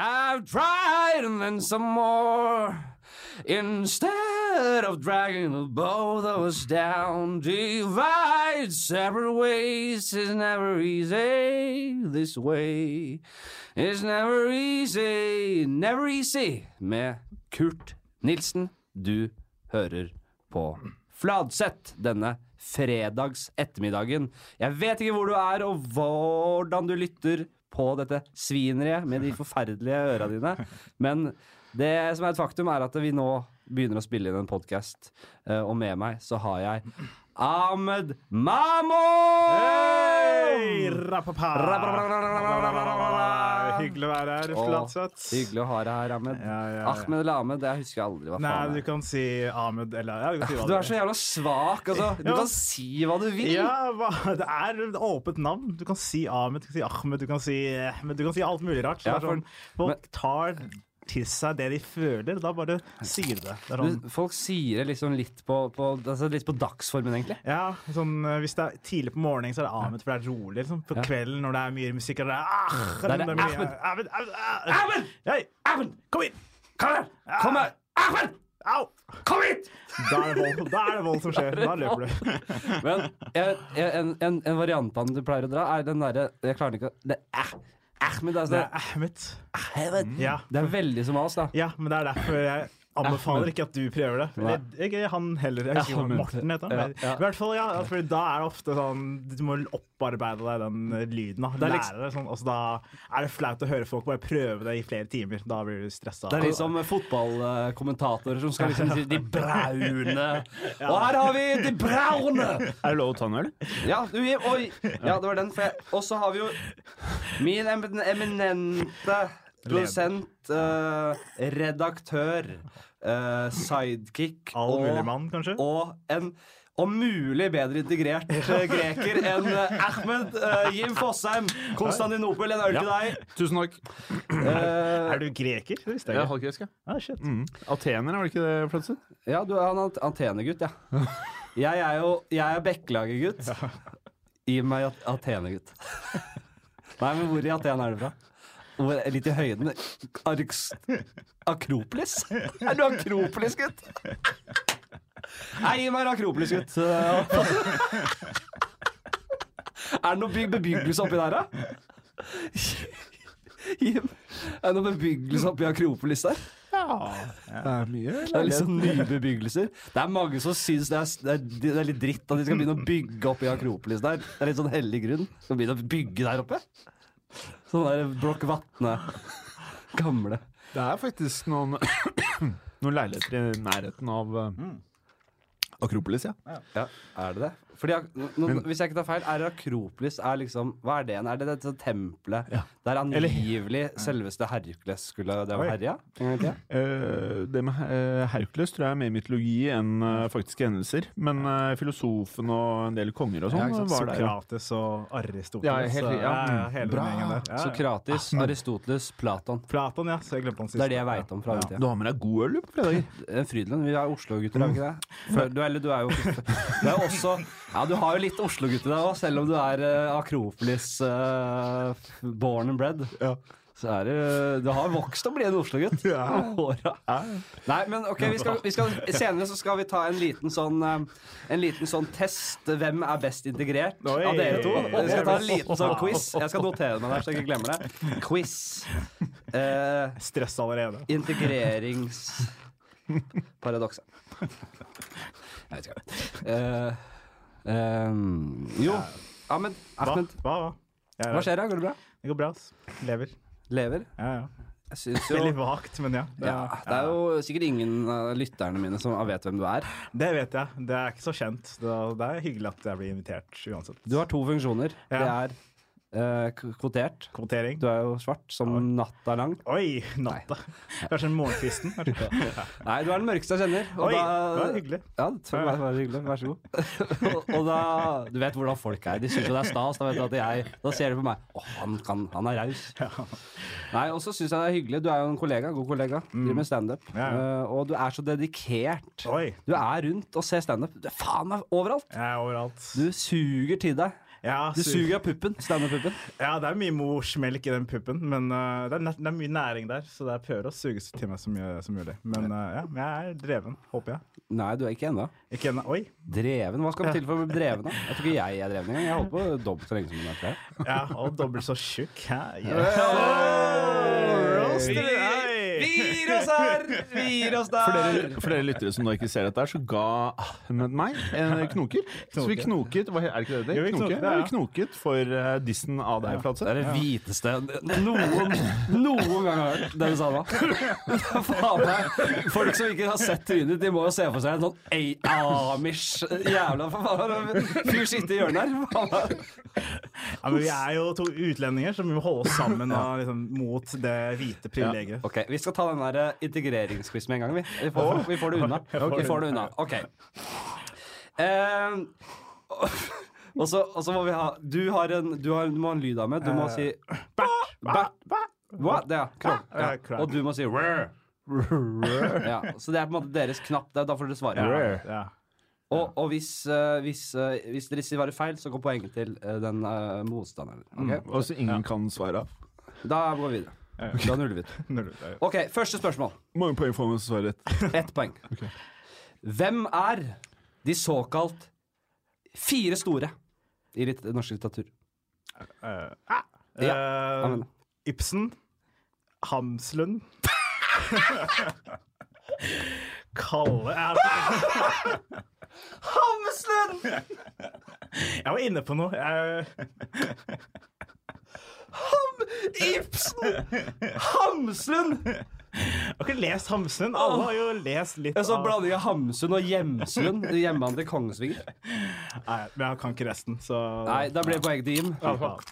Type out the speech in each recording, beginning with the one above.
I've tried and then some more. Instead of dragging the both of us down, divide separate ways is never easy. This way is never easy, never easy. Med Kurt Nilsen. Du hører på Fladseth denne fredags ettermiddagen. Jeg vet ikke hvor du er og hvordan du lytter på dette svineriet med de forferdelige øra dine, men det som er et faktum, er at vi nå begynner å spille inn en podkast, og med meg så har jeg Ahmed Mamo! Rapapa! Hyggelig å være her. Flatseth. Hyggelig å ha deg her, Ahmed. Ja, ja, ja. Ahmed eller Ahmed, jeg husker aldri hva Nei, faen du kan si Ahmed eller ja, du kan si hva Du er så jævla svak, altså. Du kan si hva du vil. Ja, det er et åpent navn. Du kan si Ahmed, du kan si Ahmed, du kan si Ahmed, du kan si alt mulig rart. Så Ja, det er sånn, for- folk tar til seg det de føler, da bare sier det. det er sånn, Du, folk sier det liksom litt på, på, altså litt på dagsformen, egentlig. ja, sånn, eh, Hvis det er tidlig på morgenen, så er det Ahmed, for det er rolig. Liksom. På Ja. kvelden når det er mye musikk, er det ah, Da er det mye- Ahmed. Ahmed, Ahmed, Ahmed. Kom hit! Kom her! Kom her! Ahmed! Au! Kom hit! Da er det vold, er det vold som skjer. Da løper du. Men en, en, en variant av den du pleier å dra, er den derre Jeg klarer ikke å det, Ahmed, altså, Det er Ahmed. Ahmed. Ja, Det er veldig som oss, da. ja, men det er derfor jeg anbefaler ikke at du prøver det. Jeg, jeg, han heller. Jeg husker hva. Morten heter han. Ja, ja. I hvert fall, ja, for Da er det ofte sånn Du må opparbeide deg den eh, lyden. da er Lære liksom- det sånn, altså, Da er det flaut å høre folk bare prøve det i flere timer. Da blir du stressa. Det er liksom fotballkommentatorer som skal liksom si 'de braune'. Og her har vi 'de braune'! Er det lov å ta en øl? Ja, du, oi! Ja, det var den. for jeg- Og så har vi jo min eminente produsent, uh, redaktør, eh, sidekick All mulig og, mann, kanskje? og en om mulig bedre integrert eh, greker enn uh, Ahmed uh, Jim Fosheim. Konstantinopel, en øl til deg. Tusen takk. Eh, Er du greker? Det visste Jeg jeg er halvgresk. Ah, shit. Mm. Atener, var det ikke det, Fladseth? ja, du er en antenegutt, ja. Jeg er jo Jeg er Bekkelaget-gutt. Gi meg at- Atene-gutt. Nei, men hvor i Aten er du fra? Hvor, litt i høyden. Arks, Akropolis? Er du Akropolis-gutt? Nei, gi meg en Akropolis-gutt. Er det noe byg bebyggelse oppi der, da? Er det noe bebyggelse oppi Akropolis der? Ja, Det er mye. Det er liksom nye bebyggelser. Det er mange som syns det er, det, er, det er litt dritt at de skal begynne å bygge opp i Akropolis der. Det er litt sånn hellig grunn. Skal begynne å bygge der oppe. Sånn der Broch Vatne. Gamle. Det er faktisk noen, noen leiligheter i nærheten av uh, Akropolis, ja. Ja, er det det? Fordi, nå, nå- hvis jeg ikke tar feil, er Akropolis er liksom Hva er det? Er det dette tempelet Ja. der angivelig selveste Hercules skulle Det var herja? gang i? Eh, det med Hercules tror jeg er mer mytologi enn eh, faktiske hendelser. Men filosofen og en del konger og sånn Ja, var der. Sokrates og Aristoteles. Ja, helt- ja. ja, hele Bra. der. Ja, ja. Sokratis, Aristoteles, Platon. Platon, ja. Så jeg glemte han sist. Det er det jeg veit om fra den tida. Du har med deg god øl på fredager. En Frydenlund. Vi er Oslo-gutter, er vi ikke det? Du, eller du er jo Du er jo også Ja, du har jo litt Oslo-gutt i deg òg, selv om du er uh, Akropolis uh, born and bred. Så er det Du har vokst og blitt en Oslo-gutt. Ja. Nei, men ok, vi skal, vi skal, senere så skal vi ta en liten sånn eh, En liten sånn test. Hvem er best integrert Oi. av dere to? Vi skal ta en liten sånn quiz. Jeg skal notere meg der, så jeg ikke glemmer det. Quiz. Uh, Stress allerede. Integreringsparadokset. Jeg vet ikke. Eh, ehm, jo, Ahmed. Hva? Ahmed. Hva? Hva? Er Hva skjer da? Går det bra? Det går bra, ass. Lever. Lever? Ja, ja. Jeg jo Veldig vagt, men ja. Det, ja, Det er jo sikkert ingen av lytterne mine som vet hvem du er. det vet jeg. Det er ikke så kjent. Det er, det er hyggelig at jeg blir invitert uansett. Du har to funksjoner. Ja. Det er eh, kvotert. Kvotering. Du er jo svart, som natta er lang. Oi, natta. Kanskje morgenkvisten? Nei, du er den mørkeste jeg kjenner. Oi, da- det var hyggelig. Ja, det var var hyggelig. Vær så god. og, og da Du vet hvordan folk er. De syns jo det er stas. Da, vet du at jeg, da ser de på meg Å, han, kan, han er raus. Nei, og så syns jeg det er hyggelig. Du er jo en kollega, god kollega. Driver med standup. Mm. Ja, ja. Eh, og du er så dedikert. Oi. Du er rundt og ser standup. Du faen meg overalt. Er overalt. Du suger til deg. Ja, Du suger av puppen. Standup-puppen. ja, det er mye morsmelk i den puppen, men uh, det, er, det er mye næring der, så jeg prøver å suge til meg så mye som mulig. Men uh, ja, jeg er dreven, håper jeg. Nei, du er ikke ennå. Ikke ennå. Oi! Dreven? Hva skal du til for å bli dreven? da? Jeg tror ikke jeg er dreven engang. Jeg holdt på dobbelt så lenge som du er. Ja, og dobbelt så tjukk. Yeah. Hey! Hey! Hei! Gir oss her! Gir oss For der! dere, for dere lyttere som nå ikke ser dette, her, så ga Ahmed meg en knoker. Så vi knoket hva, Er det ikke det det Jo, vi heter? knoket, Knoke? Ja, ja. vi knoket for uh, dissen av deg, Det er det hviteste noen, noen gang har hørt, det du sa nå. Faen meg. Folk som ikke har sett trynet ditt, de må jo se for seg en sånn Amish jævla for faen, fyr sitte i hjørnet her. Ja, men vi er jo to utlendinger, så vi må holde oss sammen da, liksom, mot det hvite privilegiet. Ok, Vi skal ta den der eh, integreringsquiz med en gang. Vi, vi, får, vi får det unna. Vi får det unna. Ok. Um, og, så, og så må vi ha Du, har en, du, har, du må ha en lyd av meg. Du må si Bært. Hva? Det, ja. Krog. Ja. Ja. Og du må si rrr. Ja, så det er på en måte deres knapp. Da får dere svare. Ja, ja. Og, og hvis, uh, hvis, uh, hvis dere svarer feil, så går poenget til uh, den eh, motstanderen. Mm. Og så ingen kan svare. Da går vi videre. Da nuller vi ut. Ok, første spørsmål. Mange poeng får man som rett? Ett poeng. Hvem er de såkalt fire store i litt norsk litteratur? Uh, uh, Ja. uh, Ibsen. Hamslund. Kalle Hamslund! jeg var inne på noe. Jeg, Ibsen! Hamslund! jeg har ikke lest Hamsun. Alle har jo lest litt av Så blander jeg Hamsun og Hjemslund. Hjemmene til Kongsvinger. Nei, men jeg kan ikke resten, så Nei, da ble poenget til Jim.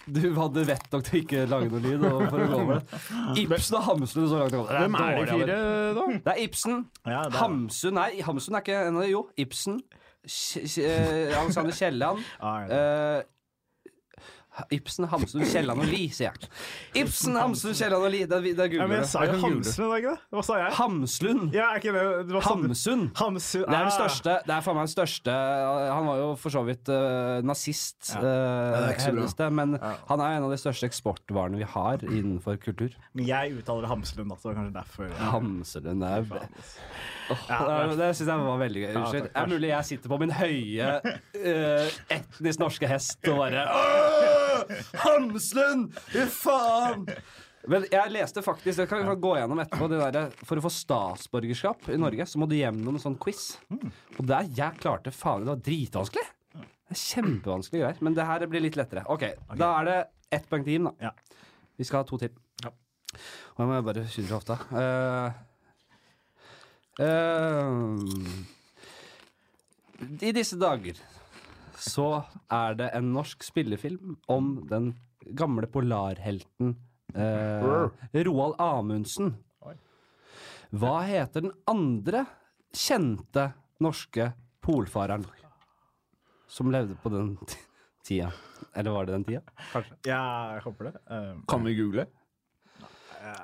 Du hadde vett nok til ikke lage noe lyd. Og for å gå med. Ibsen og Hamsun så langt det. Hvem er de fire, da? Det er Ibsen. Ja, det er- Hamsun Nei, Hamsun er ikke en av de. Jo, Ibsen. Eh, Alexander Kielland. Ah, Ibsen, Hamsun, Kielland og Lie, sier jeg. Ibsen, Hamsun, Kielland og Lie. Ja, men googler jeg sa jo. Hamsun, var ikke det? Hva sa jeg? Hamslund. Ja, er ikke det, det var sånn- Hamsun. Hamsun. Det er den ah. største Det er faen meg den største Han var jo for så vidt uh, nazist, Ja. uh, men hevdes det. Men han er en av de største eksportvarene vi har innenfor kultur. Men jeg uttaler Hamslund, da, så det var kanskje derfor. Ja. Hamslund er oh, Ja, det, det syns jeg var veldig gøy. Unnskyld. Det er mulig jeg sitter på min høye uh, etnisk norske hest og bare «Åh, Hamslund! Fy faen! Men jeg leste faktisk Det kan vi gå gjennom etterpå. Det der, for å få statsborgerskap i Norge, så må du gjennom en sånn quiz. Og der jeg klarte faen Det var dritvanskelig. Det er Kjempevanskelige greier. Men det her blir litt lettere. Ok, Da er det ett poeng til Jim, da. Ja. Vi skal ha to til. Ja. Og jeg må bare skynde så ofte. Uh, uh, I disse dager så er det en norsk spillefilm om den gamle polarhelten eh, Roald Amundsen. Hva heter den andre kjente norske polfareren som levde på den tida? Eller var det den tida? Kanskje. Ja, jeg håper det. Um, Kan vi google?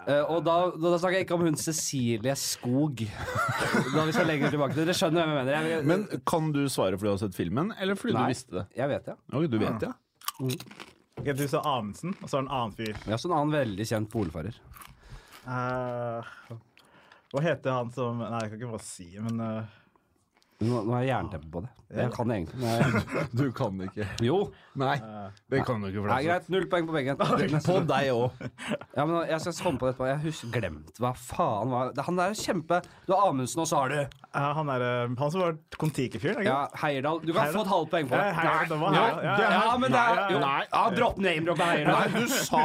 Eh, og da, da snakker jeg ikke om hun Cecilie Skog. da vi skal lenger tilbake Dere skjønner hvem jeg mener? Jeg, Men kan du svare fordi du har sett filmen, eller fordi Nei. du visste det? jeg vet det. Ok, du vet det? ok, du sa Amundsen, og så er det en annen fyr. Ja, så en annen veldig kjent polfarer. Uh, hva heter han som Nei, jeg kan ikke bare si men eh, Nå, nå har jeg jernteppe på det. Jeg kan det egentlig. Men jeg, Du kan ikke. jo. Nei, det kan du ikke. Nei, greit. Null poeng på begge. På deg òg. Ja, men jeg skal komme på det etterpå. Jeg husker glemt hva faen var Han der er kjempe Du har Amundsen, og så har du ja, han, er, eh, han som var Kon-Tiki-fyren, ikke ja, Heierdal. Du kan Heierdal? få et halvt poeng på det. Ja, Heierdal, det var Ja, Heierdal. Ja, ja, ja, men det er jo, Nei, ja, Dropp name-drop på Heierdal. Nei, du sa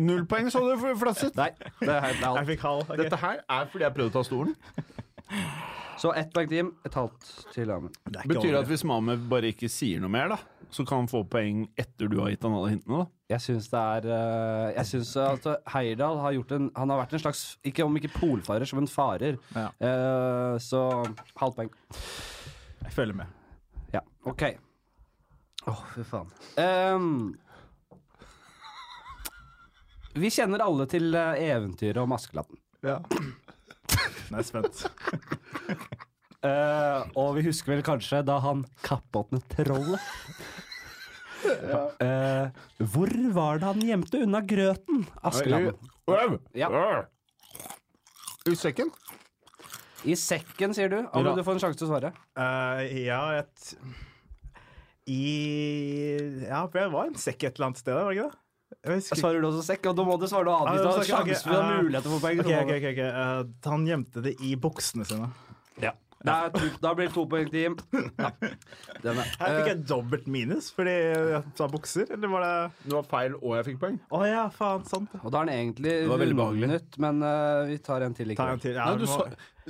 null poeng, så du, Flasset. Nei, det er Heierdal. Jeg alt. fikk halv. Okay. Dette her er fordi jeg prøvde å ta stolen. Så ett poeng til Jim, et halvt til. Det er Betyr det at hvis Mahmed bare ikke sier noe mer, da, så kan han få poeng etter du har gitt han alle hintene? da? Jeg syns det er eh, Jeg syns at Heierdal har gjort en Han har vært en slags Ikke om ikke polfarer, som en farer. Ja. Eh, så halvt poeng. Jeg følger med. Ja, OK. Å, fy faen. Ehm, vi kjenner alle til eh, eventyret om Askeladden. Ja. Nå er spent. uh, og vi husker vel kanskje da han kappåtnet trollet. uh, hvor var det han gjemte unna grøten, Askeladden? Ja. I sekken? I sekken, sier du? Alle, du får en sjanse til å svare. Eh, ja, et I Ja, det var en sekk et eller annet sted, var det ikke det? Jeg. Svarer du også sekk? Og da må du svare noe annet. Hvis du Ja, har sjanse for ha eh, mulighet til å få poeng. Ok, okay, okay, ok, Uh. Eh, han gjemte det i buksene sine. Ja. Da blir det to poeng til Jim. Ja. Er. Her fikk Eh, jeg dobbelt minus fordi jeg sa bukser, eller var det Det var feil, og jeg fikk poeng. Å ja, faen, sant. og da er den egentlig behagelig. men uh, vi tar en til Ta likevel. en til. Ja, Ja, du, må,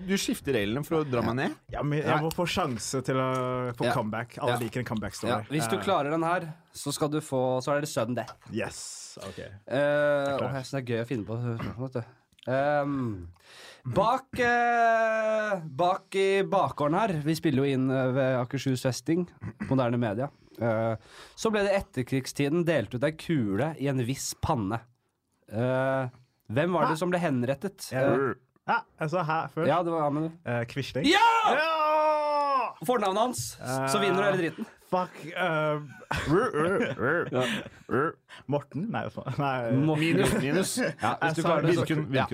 du skifter reglene for å dra meg ned? ja, men jeg må få sjanse til å få Ja. comeback. Alle Ja. liker en comeback-story. Ja, hvis du Eh, klarer den her, så skal du få Så er det sudden death. Yes. OK. Uh, klar. jeg synes det er gøy å finne på. Vet du. Ehm, bak eh, Bak i bakgården her Vi spiller jo inn eh, ved Akershus festing, moderne media. Eh, så ble det etterkrigstiden delt ut ei kule i en viss panne. Eh, hvem var det som ble henrettet? Eh, Ja, jeg sa hæ før. ja, det var Amund. Eh, Quisling. Ja! Ja! Fornavnet hans! Så vinner du hele dritten. Fuck. eh, Morten? Nei, nei. Minus. Minus. Ja, hvis du klarer det, så Vidkun. ja.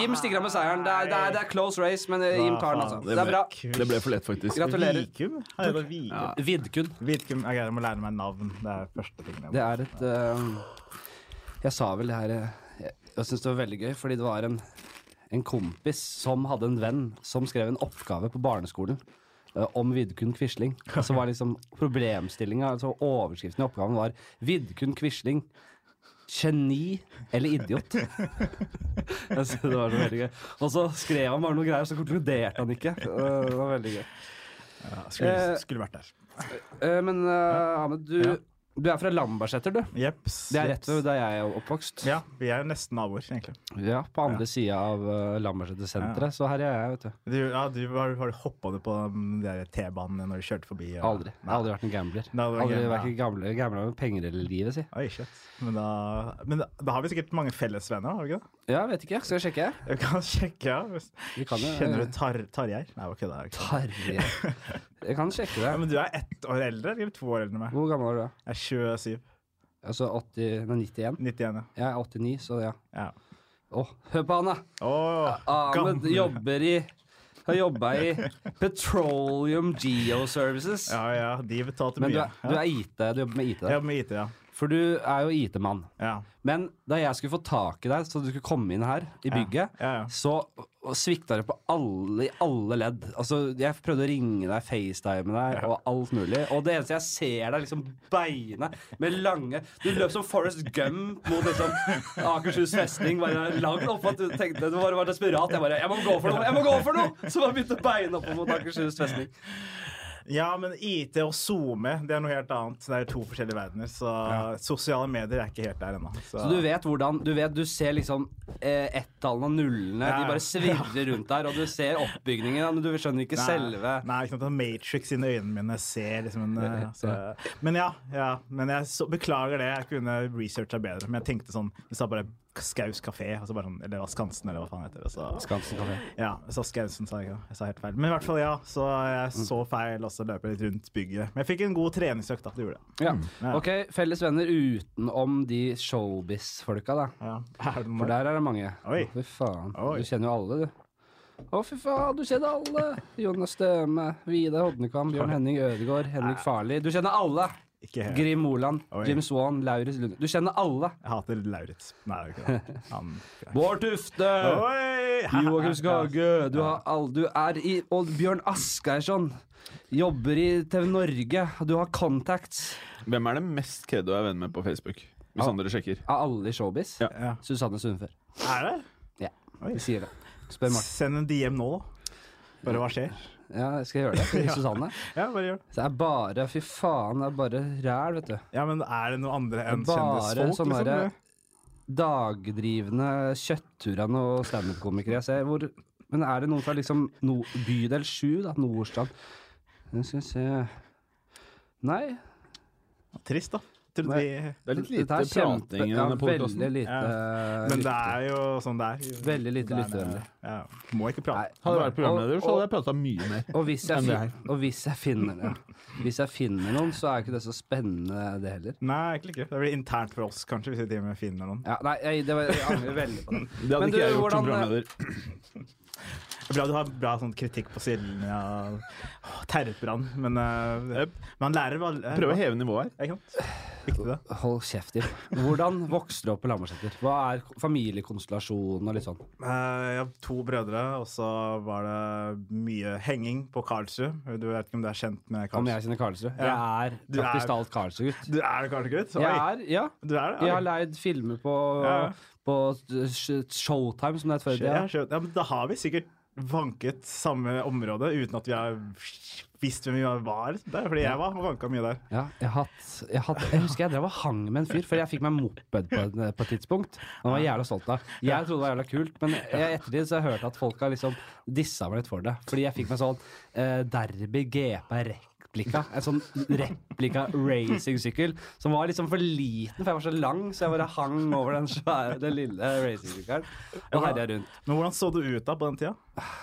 Jim stikker av med seieren. Det er, det er, det er close race, men eh, Jim tar den, altså. Det er bra. Det ble for lett, faktisk. Gratulerer. Vikum? Han. Ja. Vidkun. Vidkun. Okay, jeg må lære meg navn. Det er første tingen. Det er et uh, Jeg sa vel det her eh, Jeg, jeg syns det var veldig gøy, fordi det var en, en kompis som hadde en venn som skrev en oppgave på barneskolen uh, om Vidkun Quisling. Og så var liksom problemstillinga, altså overskriften i oppgaven var 'Vidkun Quisling'. Geni eller idiot? Jeg synes det var så veldig gøy. Og så skrev han bare noen greier, så konkluderte han ikke. Det var veldig gøy. Ja, skulle, Eh, skulle vært der. Eh, Men uh, Ahmed, du, Ja. Du er fra Lambertseter, du. Jeps. Det er rett ved der jeg er oppvokst. Ja, vi er nesten naboer, egentlig. Ja, på andre Ja. sida av uh, Lambertseter-senteret. Så her er jeg, vet du. Du, ja, du har, har du hoppa på T-banen når du kjørte forbi? og- Aldri. Jeg har aldri vært en gambler. Aldri, Aldri gambler, vært gamle, gambla med penger eller livet, si. Oi, shit. Men da, men da, da har vi sikkert mange felles venner, har vi ikke det? Ja, vet ikke. Skal jeg sjekke? Vi kan sjekke, ja. Vi jo kjenner du tar, Nei, det var ikke det. Tarjei. Jeg kan sjekke Ja, det. men du er ett år eldre, eller to år eldre enn meg? Hvor gammel er du? Jeg er 27. Altså 80, nei, 91? 91, ja. Jeg er 89, så ja. ja. Å, hør på han, da! Oh, Ahmed jobber i Har jobba i Petroleum Geoservices. Ja, ja, de betalte Men du mye. er, du er IT, du jobber med IT Jeg jobber med IT, ja. For du er jo IT-mann. Ja, Men da jeg skulle få tak i deg, så du skulle komme inn her i bygget, ja, ja. så svikta det på alle, i alle ledd. Altså, Jeg prøvde å ringe deg, facetime deg og alt mulig. Og det eneste jeg ser deg, liksom beinet med lange Du løp som Forest Gump mot liksom Akershus festning, bare langt opp, at du tenkte du bare var desperat. Jeg bare Jeg må gå for noe! Jeg må gå for noe! Så bare begynte beinet opp mot Akershus festning. Ja, men IT og SoMe, det er noe helt annet. Det er to forskjellige verdener, så sosiale medier er ikke helt der ennå. Så du vet hvordan Du vet, du ser liksom eh, ett-tallene og nullene, Ja, de bare svirrer rundt der, og du ser oppbygningen, men du skjønner ikke selve Nei, ikke sant, Matrix inni øynene mine ser liksom en eh, så, Men ja, ja. Men jeg så, beklager det. Jeg kunne researcha bedre. Men jeg tenkte sånn Hvis sa bare Skaus kafé, altså bare sånn, eller det var Skansen, eller hva faen heter det. Så, Skansen kafé. ja, så Skausen, sa jeg. Jeg sa helt feil. Men i hvert fall, ja. Så jeg Mm. så feil, og så løp jeg litt rundt bygget. Men jeg fikk en god treningsøkt, da. Det gjorde jeg. Ja. Ja. Ok, felles venner utenom de showbiz-folka, da. Ja. For der er det mange. Oi. Fy faen. Oi. Du kjenner jo alle, du. Å, fy faen, du kjenner alle! Jonas Støme, Vidar Hodnekam, Bjørn Henning Ødegaard, Henrik Farli. Du kjenner alle! Ikke helt. Grim Moland. Jim Swan, Lauritz Lunde. Du kjenner alle! Jeg hater Lauritz. Nei, det er ikke det. Han Bård Tufte! Joakim Skage, du, har all, du er i Og Bjørn Asgeirsson. Jobber i TV Norge. Du har contacts Hvem er det mest kreddo jeg er venn med på Facebook? Hvis Ja. andre sjekker. av alle i showbiz. Ja. Ja. Susanne Sundfør. Er det? Ja, vi sier det. Spør Martin. Send en DM nå, da. Bare hva skjer? Ja, skal jeg gjøre det? Til Susanne? Ja, bare gjør det. Så det er bare Fy faen, det er bare ræl, vet du. Ja, men er det noe andre enn kjendisfolk? sånn liksom? bare dagdrivende kjøtturene og standup-komikere jeg ser. Hvor, men er det noen fra liksom no, bydel 7, da? Nordstrand? Skal vi se Nei. Trist, da. Vi Det er litt lite er prating i ja, denne. Veldig lite Men det er jo sånn det er. Veldig lite Det lyttevennlig. Ja, må ikke prate. Nei, Hadde jeg vært programleder, så hadde jeg prata mye mer. Og hvis jeg, enn det fin, og hvis jeg finner det. Hvis jeg finner noen, så er ikke det så spennende, det heller. Nei, egentlig ikke. Det blir internt for oss, kanskje, hvis vi med finner noen. Ja, nei, jeg, det var, jeg angrer veldig på det. Det hadde Men ikke du, jeg gjort som programleder. Det er bra du har bra sånn kritikk på siden ja. ja, terretbrann, men uh, man lærer hva Prøve å heve nivået her. Sant? Det. Hold kjeft, Jim. Hvordan vokste du opp på Lambertseter? Hva er familiekonstellasjonen og litt sånn? Eh, jeg har to brødre, og så var det mye henging på Karlsrud. Du vet ikke om du er kjent med Om jeg kjenner Karlsrud? Ja. Jeg er faktisk er- praktisk talt Karlsrud-gutt. Du er det Karlsrud-gutt? Jeg er, ja. Du er det? Jeg har leid filmer på, Ja. på Showtime, som det het før i tida. ja, men da har vi sikkert vanket samme område uten at vi har visst hvem vi var. Der, fordi jeg var vanka mye der. Ja, jeg, hatt, jeg, hatt, jeg husker jeg drev og hang med en fyr, før jeg fikk meg moped på på et tidspunkt. Han var jævla stolt av. Jeg trodde det var jævla kult, men i ettertid så har jeg hørt at folk har liksom dissa meg litt for det. Fordi jeg fikk meg sånn eh, Derby GP replika. En sånn replika racingsykkel som var liksom for liten, for jeg var så lang, så jeg bare hang over den svære, den lille racingsykkelen og herja rundt. Men hvordan så du ut da på den tida?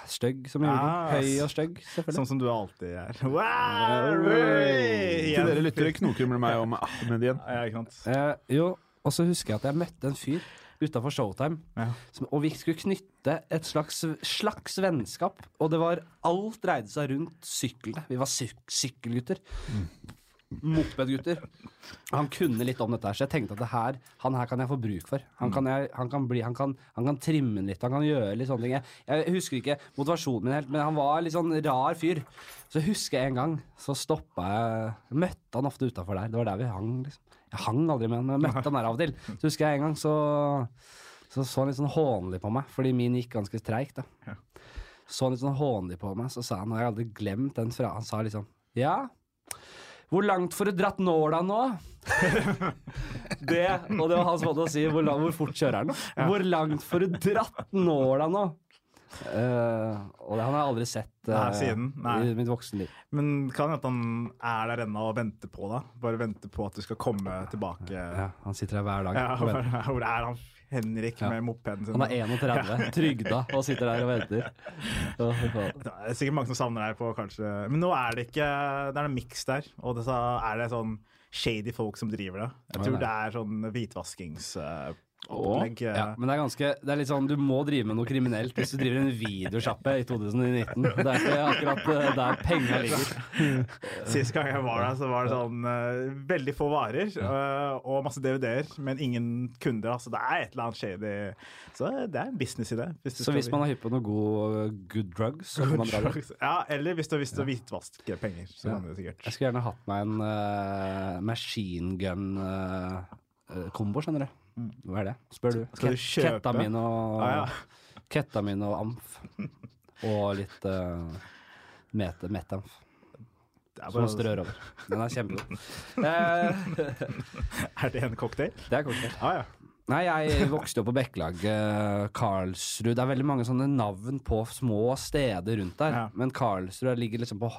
Stygg som juling. Ah, Høy og stygg, selvfølgelig. Sånn som du alltid er. Wow! Til dere lyttere knokrumler meg om Ahmed igjen. Ja, ikke sant. Eh, jo, og så husker jeg at jeg møtte en fyr utafor Showtime. Ja. Som, og vi skulle knytte et slags, slags vennskap. Og det var alt dreide seg rundt syklene. Vi var syk sykkelgutter. Mopedgutter. Han kunne litt om dette her, så jeg tenkte at det her, han her kan jeg få bruk for. Han kan, jeg, han kan, bli, han kan, han kan trimme den litt, han kan gjøre litt sånne ting. Jeg, jeg husker ikke motivasjonen min helt, men han var litt sånn rar fyr. Så husker jeg en gang, så stoppa jeg Møtte han ofte utafor der. Det var der vi hang, liksom. Jeg hang aldri med han, men jeg møtte han der av og til. Så husker jeg en gang, så så så han litt sånn hånlig på meg, fordi min gikk ganske treigt. Ja. Så han litt sånn hånlig på meg, så sa han, og jeg hadde glemt den fra Han sa liksom Ja, hvor langt får du dratt nåla nå? det, og det var hans måte å si hvor, hvor fort kjører han? Hvor langt får du dratt nåla nå? Eh, og det han har jeg aldri sett eh, siden. I mitt voksenliv. Men kan hende at han er der ennå og venter på deg. Bare venter på at du skal komme tilbake. Ja, han sitter her hver dag. Ja, hvor hvor er han Henrik Ja. med mopeden sin? Han er 31, trygda, og sitter der og venter. Det er sikkert mange som savner deg på kanskje Men nå er det ikke Det er en miks der, og det så er det sånn shady folk som driver det. Jeg tror det er sånn hvitvaskingsopplegg. Ja, men det er ganske Det er litt sånn Du må drive med noe kriminelt hvis du driver en videosjappe i 2019. Det er ikke akkurat eh, der penga ligger. Sist gang jeg var der, så var det sånn uh, veldig få varer uh, og masse DVD-er, men ingen kunder. Altså det er et eller annet shady. Så det er en business Hvis det. Så hvis man er hypp på noe god good drugs, så kan man dra dit. Ja, eller hvis du har lyst til å hvitvaske penger, så Ja. kan du sikkert. Jeg skulle gjerne hatt meg en uh, machine gun-kombo, skjønner du. Hva er det? Spør du. Skal du kjøpe? Ketamin og Ah, ja. Ketamin og amf. Og litt uh, mete, metamf. Som man strør over. Den er kjempegod. Eh, er det en cocktail? det er cocktail. Ah, ja. Nei, jeg vokste opp på Bekkelaget, Karlsrud. Det er veldig mange sånne navn på små steder rundt der. Ja. Men Karlsrud ligger liksom på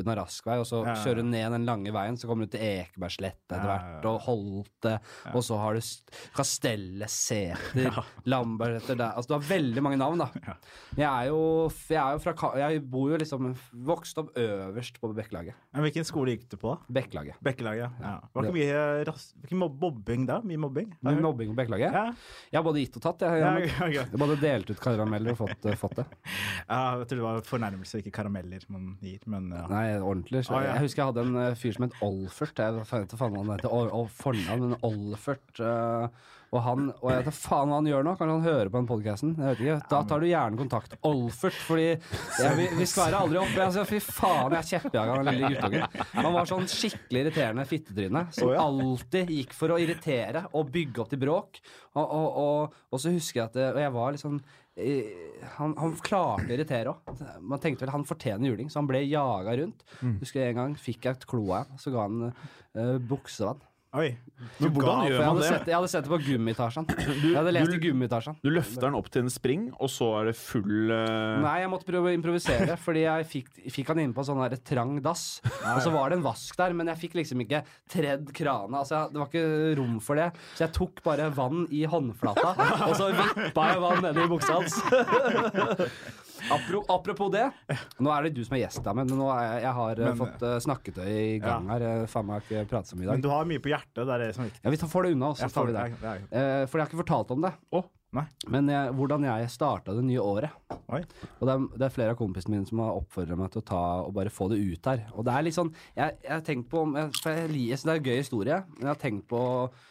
toppen av Raskvei, og så Ja, ja. kjører du ned den lange veien, så kommer du til Ekebergsletta etter hvert, ja, ja. og Holte, og så har du St- Kastellet, Sæter, Ja. Lambertseter der. Altså, du har veldig mange navn, da. Ja. Jeg er jo, jeg er jo fra Jeg bor jo liksom Vokst opp øverst på Bekkelaget. Men hvilken skole gikk du på? da? Bekkelaget. Bekkelaget? Ja. Var ikke mye, ras- ikke mobbing da? Mye mobbing? Mye mobbing på Bekkelaget? Ja. Jeg har både gitt og tatt. Jeg, Jeg, jeg, ja, ja. jeg har både delt ut karameller og fått, eh, fått det. ja, jeg tror det var fornærmelse, ikke karameller man gir. Men ja. Nei, ordentlig. Ah, ja. Jeg husker jeg hadde en eh, fyr som het Olfert. Jeg vet ikke faen han heter. Og, fornavn, men Olfert. eh, og han Og jeg vet ikke faen hva han gjør nå. Kanskje han hører på den podkasten. Da tar du gjerne kontakt. Olfert, fordi jeg, vi, vi skværer aldri opp. Altså, fy faen, jeg kjeppjaga den lille guttungen. Han var sånn skikkelig irriterende fittetryne som alltid gikk for å irritere og bygge opp til bråk. Og, og, og, og så husker jeg at Og jeg var eh, han, han klarte å irritere òg. Man tenkte vel han fortjener juling, så han ble jaga rundt. Husker jeg En gang fikk jeg et klo av ham, så ga han uh, buksevann. Oi. Men hvordan gjør man det? sett, jeg hadde sett det på Gummitasjen. Jeg hadde lest du- i Gummitasjen. Du løfter den opp til en spring, og så er det full uh... Nei, jeg måtte prøve å improvisere, fordi jeg fikk, fikk han inn på en sånn der trang dass. Og så var det en vask der, men jeg fikk liksom ikke tredd krana. Altså, det var ikke rom for det. Så jeg tok bare vann i håndflata, og så vippa jeg vann ned i buksa hans. Apro, apropos det, nå er det du som er gjest, da, men nå er jeg, jeg har eh, Men- fått uh, snakketøy i gang her. Faen meg ikke prate så mye i Men du har mye på hjertet, det er det som er viktig. Ja, vi tar, får det unna, og så tar vi det. er- Eh, for jeg har ikke fortalt om det. Oh. Nei. Men jeg, hvordan jeg starta det nye året. Oi. Og det er, det er flere av kompisene mine som har oppfordra meg til å ta og bare få det ut der. Og det er litt sånn Jeg, jeg har tenkt på om jeg, for jeg, jeg Det er en gøy historie, men jeg har tenkt på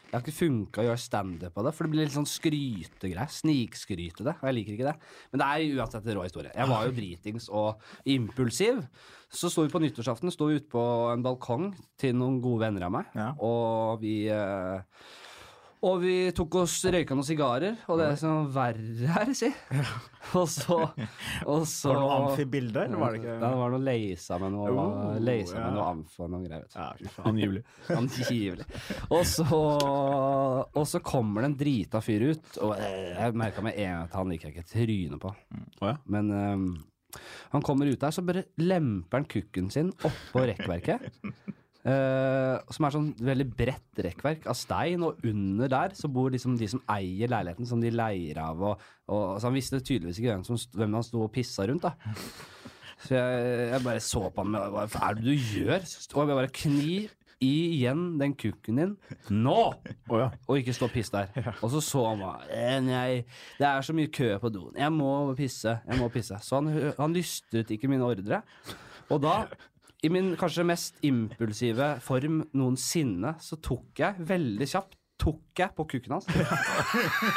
Jeg har ikke funka å gjøre standup på det, for det blir litt sånn skrytegreier. Snikskryte det. Og jeg liker ikke det. Men det er uansett en rå historie. Jeg var jo dritings og impulsiv. Så sto vi på nyttårsaften sto vi ute på en balkong til noen gode venner av meg, Ja. og vi eh, og vi tok oss røyka noen sigarer, og det er sånn verre her, si. Og så, og så Var det noe amfi-bilde, eller var det ikke det var noe leisa med noe, Oh, leisa ja. med noe amf og noe greier. vet du. Ja, angivelig. Angivelig. Og så, og så kommer det en drita fyr ut, og jeg merka med en gang at han liker jeg ikke trynet på. Ja. Men um, han kommer ut der, så bare lemper han kukken sin oppå rekkverket. Eh, som er sånn veldig bredt rekkverk av stein, og under der så bor liksom de som eier leiligheten, som de leier av. Og, og, så han visste tydeligvis ikke hvem, som, hvem han sto og pissa rundt. da Så jeg, jeg bare så på han med Hva er det du gjør? Og jeg bare kni igjen den kukken din nå! Oh, ja. Og ikke stå og pisse der. Og så så han meg. «Eh, det er så mye kø på doen. Jeg må pisse. Jeg må pisse. Så han, han lystret ikke mine ordre. Og da, i min kanskje mest impulsive form noensinne, så tok jeg veldig kjapt tok jeg på kukken hans.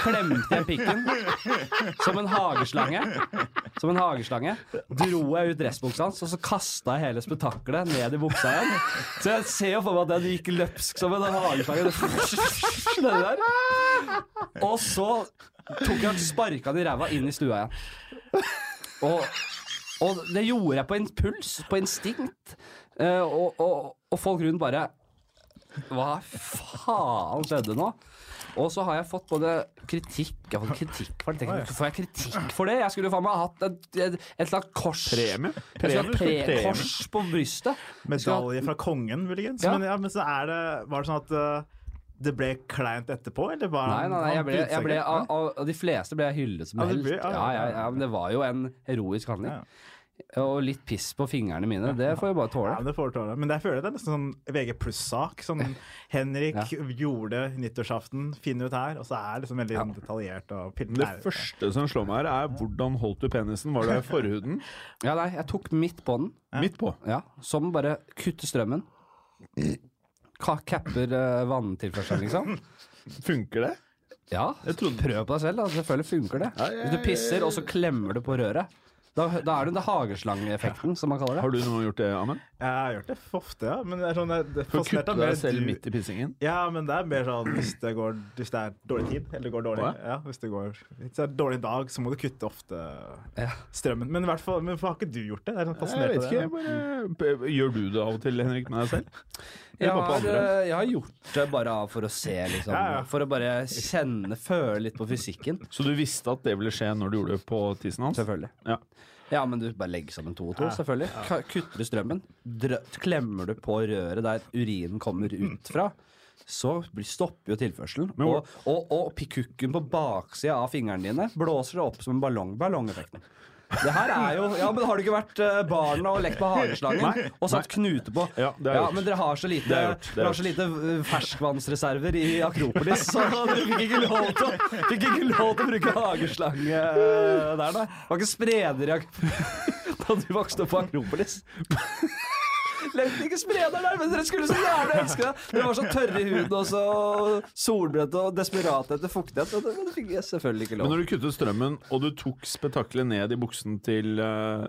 Klemte jeg pikken som en hageslange. Som en hageslange. Dro jeg ut dressbuksa hans, og så kasta jeg hele spetakkelet ned i buksa igjen. Så jeg ser jo for meg at den gikk løpsk som en hageslange. Og så tok jeg og sparka den i ræva inn i stua igjen. Og, og det gjorde jeg på impuls, på instinkt. Eh, og, og, og folk rundt bare Hva faen skjedde nå? Og så har jeg fått både kritikk Jeg har fått kritikk for det. Hvorfor Får jeg kritikk for det? Jeg skulle faen meg hatt et, et, et slags kors. Premie? Pre kors på brystet. Medalje fra kongen, muligens. Ja. Men, ja, men så er det Var det sånn at uh, det ble kleint etterpå, eller var Nei, nei, nei, jeg ble, jeg ble, av, av, de fleste ble jeg hyllet som Ja, helt. ja, Ja, ja, ja, ja, men det var jo en heroisk handling. Ja. Og litt piss på fingrene mine. Det får jeg bare tåle. men det får du tåle. Men jeg føler det er nesten sånn VG pluss-sak. Sånn Henrik Ja. gjorde nyttårsaften, finner ut her, og så er det liksom veldig ja. detaljert. Og Det første som slår meg her, er hvordan holdt du penisen? Var det forhuden? Ja, nei, jeg tok midt på den. Midt på. Ja, som bare kutter strømmen. Kapper capper uh, vanntilførselen, liksom. Funker det? Ja, prøv på deg selv. da. Selvfølgelig funker det. Ja, ja, Hvis du pisser, og så klemmer du på røret. Da, da er det den hageslangeeffekten, som man kaller det. Har du noen gjort det, Amund? Jeg har gjort det for ofte, ja. Men det er sånn, det For å kutte deg selv du- midt i pissingen? Ja, men det er mer sånn hvis det, går, hvis det er dårlig tid, eller det går dårlig. Hva? Ja, hvis det går hvis det er dårlig dag, så må du kutte ofte Ja. strømmen. Men i hvert fall, men hvorfor har ikke du gjort det? Det er sånn Jeg vet ikke. det. jeg Bare, gjør du det av og til, Henrik, med deg selv? Jeg har, jeg har gjort det bare av for å se, liksom. Ja, ja. For å bare kjenne, føle litt på fysikken. Så du visste at det ville skje når du gjorde det på tissen hans? Selvfølgelig. Ja. Ja, men du bare legger sammen to og to, selvfølgelig. Kutter du strømmen, klemmer du på røret der urinen kommer ut fra, så stopper jo tilførselen. Og, og, og pikukken på baksida av fingrene dine blåser det opp som en ballong. Ballongeffekten. Det her er jo Ja, men har du ikke vært eh, barn og lekt på hageslangen og satt knute på? Ja, det har jeg gjort. men dere har så lite, dere har så lite eh, ferskvannsreserver i Akropolis, så dere fikk ikke lov til å, fikk ikke lov til å bruke hageslange eh, der, nei. Det var ikke spreder i Akropolis da du vokste opp på Akropolis. Levde ikke spreder der, men dere skulle så gjerne elske det! Dere var så tørre i huden og så solbrente og desperate etter fuktighet. Men det fikk jeg selvfølgelig ikke lov. Men når du kuttet strømmen, og du tok spetakkelet ned i buksen til uh,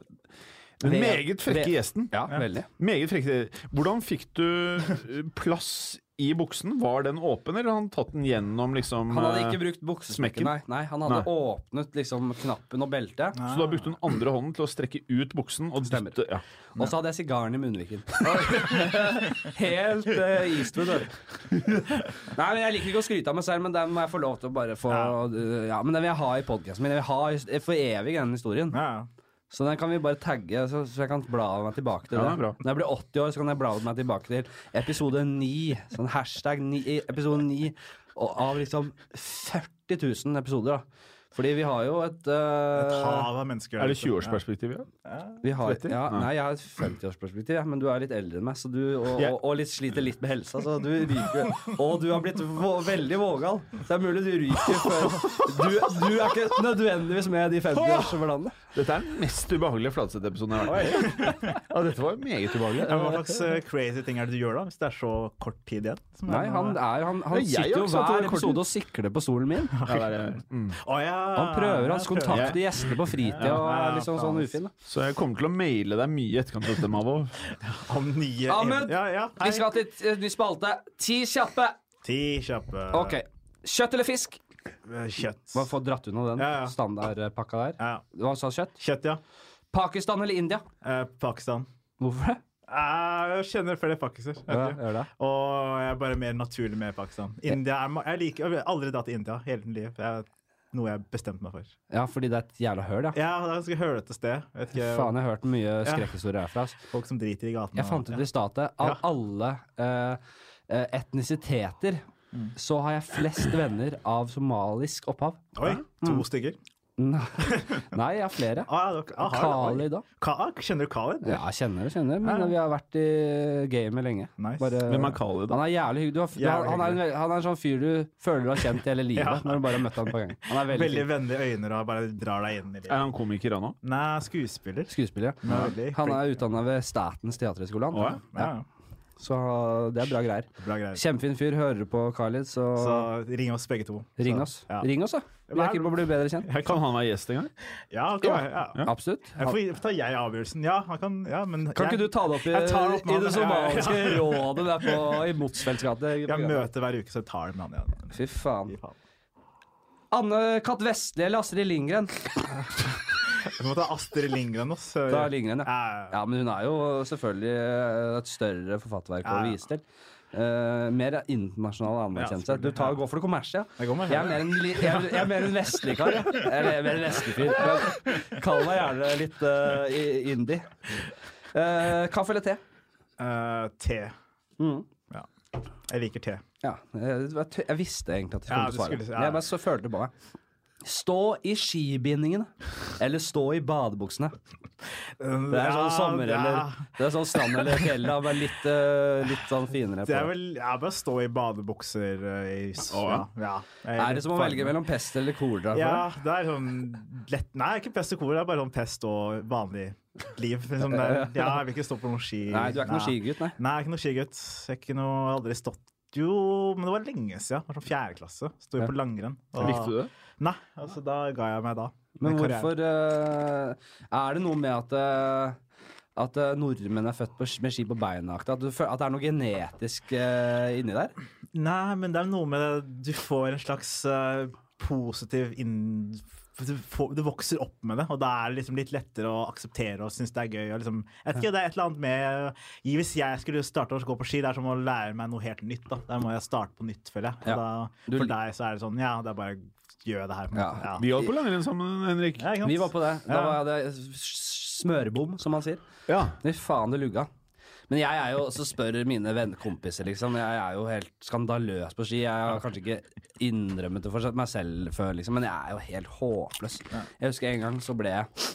den meget frekke gjesten Ja, veldig. Meget frekke Hvordan fikk du eh, plass i buksen, var den åpen, eller hadde han tatt den gjennom liksom Han hadde eh, ikke brukt buksesmekken, nei. nei. Han hadde Nei. åpnet liksom knappen og beltet. Så du har brukt den andre hånden til å strekke ut buksen og Stemmer. dytte ja. Og så hadde jeg sigaren i munnviken. Helt uh, Eastwood. Nei, men Jeg liker ikke å skryte av meg selv, men den må jeg få lov til å bare få uh, Ja, men den vil jeg ha i podkasten min. Jeg vil ha for evig den historien. Ja, ja. Så den kan vi bare tagge, så, så jeg kan bla meg tilbake til Ja, det. bra. Når jeg blir 80 år, så kan jeg bla meg tilbake til episode 9. Sånn hashtag 9, episode 9 og av liksom 40 000 episoder, da. Fordi vi har jo et, uh, Et hav av mennesker. Er det 20-årsperspektiv? Ja. vi har, 30? ja, Nei. Jeg har et 50-årsperspektiv, ja, men du er litt eldre enn meg, så du, og, og, og litt, sliter litt med helsa, så du ryker. Og du har blitt veldig vågal, så det er mulig du ryker før Du, du er ikke nødvendigvis med de 50-årsblandene. Dette er den mest ubehagelige Fladseth-episoden jeg har vært med. Ja, dette var meget ubehagelig. Ja, Hva slags eh, crazy ting er det du gjør da, hvis det er så kort tid igjen? Som Nei, han, er, han, han sitter jo hver episode og sikler på stolen min. Ja, det er, mm. Å, ja, Han prøver, han jeg kontakter gjester på fritida og er liksom sånn faen. ufin. da. Så jeg kommer til å maile deg mye i etterkant av dette, Mavo. Om nye Ahmed, Ja, ja, hei. Vi skal til et ny spalte. Ti kjappe. Ti kjappe Ok. Kjøtt eller fisk? eh, Kjøtt. Bare få dratt unna den Ja, ja. standardpakka der. Ja. Hva sa kjøtt? Kjøtt, ja. Pakistan eller India? Eh, Pakistan. Hvorfor det? Eh, Jeg kjenner flere pakiser. Ja. Og jeg er bare mer naturlig med Pakistan. India er, Jeg liker jeg har aldri dratt til India hele mitt liv. Er noe jeg bestemte meg for. Ja, fordi det er et jævla høl, ja. Ja, det er et ganske hølete sted. Vet ikke, Faen, jeg har hørt mye skrekkhistorier herfra. Altså. Folk som driter i gatene. Jeg fant ut i stad at av alle uh, etnisiteter etnisiteter så har jeg flest venner av somalisk opphav. Oi, to Mm. stykker? Nei, jeg har flere. Ah, ja, ah, har du- da. Ka kjenner du Kali? Ja, jeg kjenner det, kjenner, men Ja. vi har vært i gamet lenge. Nice. Bare, Hvem er Kali, da? Han er jævlig hyggelig. Du har, han, er en, han er en sånn fyr du føler du har kjent hele livet Ja. når du bare har møtt ham på gang. Han er veldig, Veldig vennlige øyne og bare drar deg inn i livet. Er han komiker, han òg? Nei, skuespiller. skuespiller. Ja. Han er utdanna ved Statens teaterhøgskole. Ja, Å, Ja, Så det er bra greier. bra greier. Kjempefin fyr. Hører på Khalid, så, Så ring oss begge to. ring oss. Ja, Ring oss, da. Vi er keen på å bli bedre kjent. Jeg Kan han være gjest en gang? ja, kan, ja. Ja. Absolutt. Jeg får, tar jeg avgjørelsen? Ja, han kan ja, men Kan ikke du ta det opp i, det opp i det somaliske rådet der på, i Motsfeldts gate? Jeg møter hver uke, så jeg tar det med han. igjen. Fy faen. Fy faen. Anne Katt Vestli eller Astrid Lindgren? Jeg må ta Astrid Lindgren også. Lindgren, ja. Ja, Ja, men hun er jo selvfølgelig et større forfatterverk å Ja, ja. vise til. Uh, mer internasjonal anerkjennelse. Du tar, går for det kommersielle. Jeg Jeg er mer en, jeg, er- jeg er mer en vestlig kar. Jeg er mer en vestlig fyr. Kall meg gjerne litt uh, indie. Uh, kaffe eller te? Uh, te. Mm. Jeg liker te. Ja, jeg, jeg visste egentlig at jeg Ja, skulle du svare. si- ja. Jeg bare så følte det på meg. Stå i skibindingene eller stå i badebuksene. Det er sånn sommer eller Det er sånn strand eller fjell. da, Bare litt, eh, litt sånn finere. Det er vel ja, bare stå i badebukser eh, i ja. ja. Er, Er det som å velge mellom pest eller kolera? Ja, det er sånn lett Nei, ikke pest og kolera, det er bare sånn pest og vanlig liv. Liksom det er, ja, jeg vil ikke stå på noen ski. Nei, du er ikke noen skigutt, nei. Nei, jeg er ikke noen skigutt. Jeg er ikke noe, har aldri stått Jo, men det var lenge siden. Det var sånn fjerde klasse. Sto jo Ja. på langrenn. Likte du det? Nei, altså da ga jeg meg da. Men hvorfor uh, Er det noe med at uh, at eh, nordmenn er født på, med ski på beina? At, du, at det er noe genetisk uh, inni der? Nei, men det er noe med det Du får en slags positiv inn... Du, får, du vokser opp med det, og da er det liksom litt lettere å akseptere og synes det er gøy. Og liksom, jeg vet ikke, Det er et eller annet med Hvis jeg skulle starte å gå på ski, det er som å lære meg noe helt nytt. da Der må jeg starte på nytt, føler jeg. Og Ja. Da, for deg så er det sånn Ja, det er bare gjør det her. på Ja. måte. Ja. Vi holdt på langrenn sammen, Henrik. Ja. Vi var på det. Da var det s- smørebom, som man sier. Ja. Fy faen, det lugga. Men jeg er jo, så spør mine vennekompiser, liksom. Jeg er jo helt skandaløs på ski. Jeg har kanskje ikke innrømmet det for meg selv før, liksom, men jeg er jo helt håpløs. Jeg husker en gang så ble jeg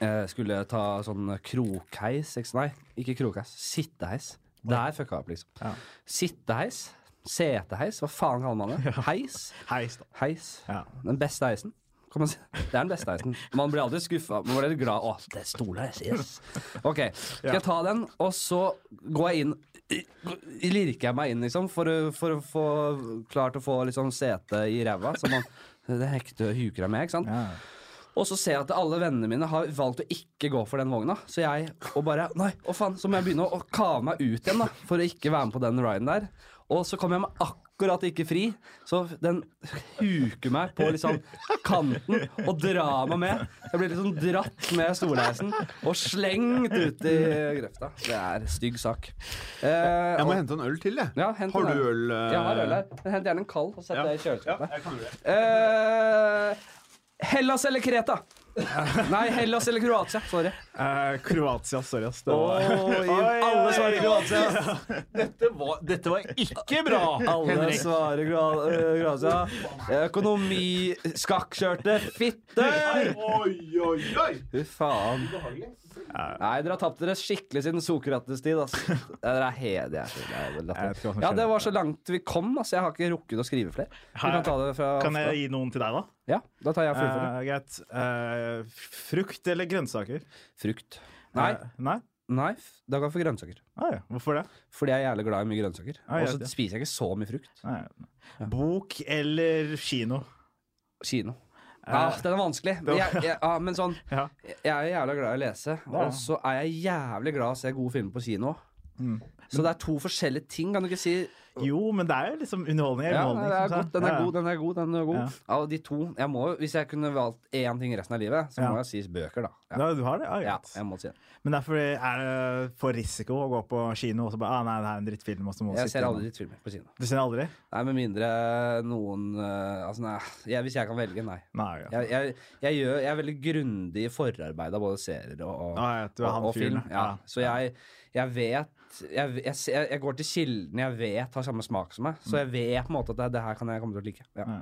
eh, Skulle ta sånn krokheis Nei, ikke krokheis. Sitteheis. Der fucka jeg opp, liksom. Ja. Sitteheis. Seteheis. Hva faen kaller man det? Heis. Heis, da. Heis. Ja. Den beste heisen. Kan man si. Det er den beste heisen. Man blir aldri skuffa. Man blir litt glad. Å, det er stolheis, yes. Ok, skal jeg ta den, og så går jeg inn Lirker jeg meg inn, liksom, for, for å få klart å få liksom sete i ræva. Så man det hekte huker jeg med, ikke sant. Ja. Og så ser jeg at alle vennene mine har valgt å ikke gå for den vogna. Så jeg og bare Nei, å faen, så må jeg begynne å, å kave meg ut igjen, da. For å ikke være med på den riden der. Og så kommer jeg meg akkurat ikke fri, så den huker meg på liksom kanten og drar meg med. Jeg blir liksom dratt med stolheisen og slengt ut i grøfta. Det er stygg sak. Eh, Jeg må og- hente en øl til, jeg. ja, Har du her. øl? eh? Jeg har øl her. Men Hent gjerne en kald og sett Ja. det i kjøleskapet. jeg kan det. Eh, Hellas eller Kreta? Nei, Hellas eller Kroatia. Sorry. Eh, Kroatia, sorry ass. Det Oi, var alle svarer Kroatia. Dette var, dette var ikke bra, Alle svarer Kro- eh, Kroatia. Økonomi Skakkjørte fitter! Oi, oi, oi! Fy faen. Nei, dere har tapt dere skikkelig siden Sokrates tid. Dere er som Ja, det var så langt vi kom. Ass. Jeg har ikke rukket å skrive flere. Kan ta det fra Kan jeg gi noen til deg, da? Ja, da tar jeg fullfører. Eh, greit. Eh, frukt eller grønnsaker? Frukt. Nei, Eh, nei? nei, da kan jeg for grønnsaker. Ah, ja. Hvorfor det? Fordi jeg er jævlig glad i mye grønnsaker. Ah, Og så spiser jeg ikke så mye frukt. Nei. Bok eller kino? Kino. Eh, Ja, den er vanskelig. Men, jeg, jeg, ja, men sånn, Ja. jeg er jævlig glad i å lese, Ja. og så er jeg jævlig glad i å se gode filmer på kino. Mm. Så det er to forskjellige ting, kan du ikke si? Jo, men det er jo liksom underholdning. er Ja, underholdning det er godt, den er god, den er god. den er god Ja. Av de to jeg må, Hvis jeg kunne valgt én ting resten av livet, så må jeg si bøker, da. Ja, Ja, du har det? Ja, ja jeg må si det. Men derfor er det for risiko å gå på kino og så bare ah, nei, det er en drittfilm. Og så må Jeg ser aldri drittfilmer på kino. Du ser aldri? Nei, Med mindre noen eh, Altså, nei. Jeg, hvis jeg kan velge, nei. Nei. Ja. Jeg, jeg, jeg, gjør, jeg er veldig grundig i forarbeid av både serier og, og, Ah, ja, og, film. Ja. Så jeg, jeg vet jeg, jeg, jeg går til kildene jeg vet har samme smak som meg, så jeg vet på en måte at det, det her kan jeg komme til å like. Ja.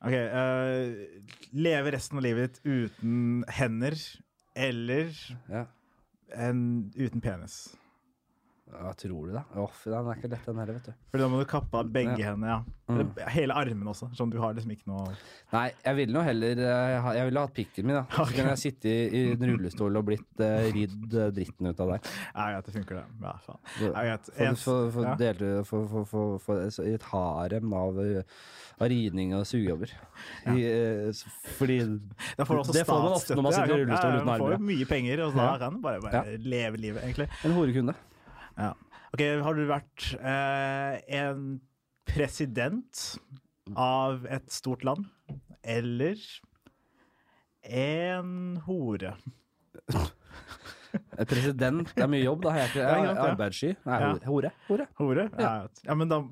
Ok, uh, Leve resten av livet ditt uten hender eller Ja. en, uten penis. Hva tror du, da? Off, den er ikke lett, den heller, vet du. For da må du kappe av begge Ja. hendene. ja. Mm. Hele armen også. Sånn du har liksom ikke noe Nei, jeg ville nå heller eh, Jeg ville hatt pikken min, da. Så kunne jeg sitte i, en rullestol og blitt uh, ridd eh, dritten ut av deg. Ja, greit, det funker, det. Ja, faen. Ja, greit. for, ja. et harem av, av ridning og sugejobber. I, eh, fordi Da får Det får man ofte når man sitter i rullestol ja, uten Man får jo mye penger, og da kan du bare, bare leve livet, egentlig. En horekunde. Ja. Ok, Har du vært eh, en president av et stort land? Eller en hore? President, det er mye jobb, da. Jeg er ikke jeg er arbeidssky. Nei, hore. hore. Hore? Ja, ja men da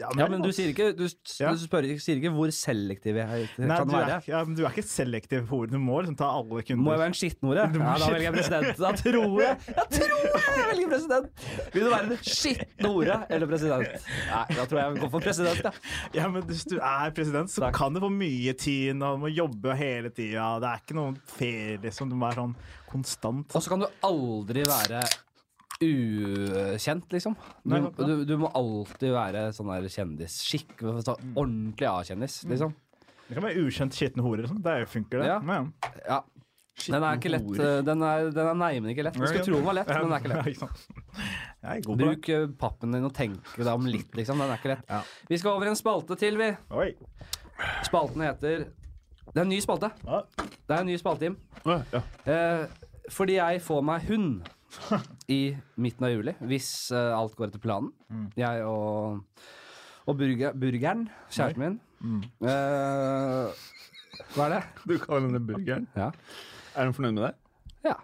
ja, Ja, men du sier ikke, du, Ja. du spør, sier ikke hvor selektiv jeg Nei, kan du er, være. Er, ja, men du er ikke selektiv på ordene. Du må liksom ta alle kunder. Må jeg være en skitten hore? Du må Ja, da velger jeg president. Da tror jeg Jeg tror jeg velger president! Vil du være en skittenhore eller president? Nei, da tror jeg jeg går for president, ja. Ja, men Hvis du er president, så Takk. kan du få mye tid, og du må jobbe hele tida. Det er ikke noen ferie, liksom. Du må være sånn konstant. Og så kan du aldri være ukjent, liksom. Du, du, du må alltid være sånn der kjendisskikk. Ordentlig A-kjendis, liksom. Det kan være ukjent skitne hore. Liksom. Det funker, det. Ja. Men, Ja. Den er ikke lett. Den er, den er nei, men ikke lett. Du skulle tro den var lett, men den er ikke lett. Bruk eh, pappen din og tenk deg om litt, liksom. Den er ikke lett. Vi skal over en spalte til, vi. Spalten heter Det er en ny spalte. Det er en ny spalte, Jim. Eh, fordi jeg får meg hund i midten av juli, hvis uh, alt går etter planen. Mm. Jeg og, og burger, burgeren, kjæresten min. Mm. Uh, hva er det? Du kaller henne burgeren. Ja. Er hun fornøyd med deg? ja.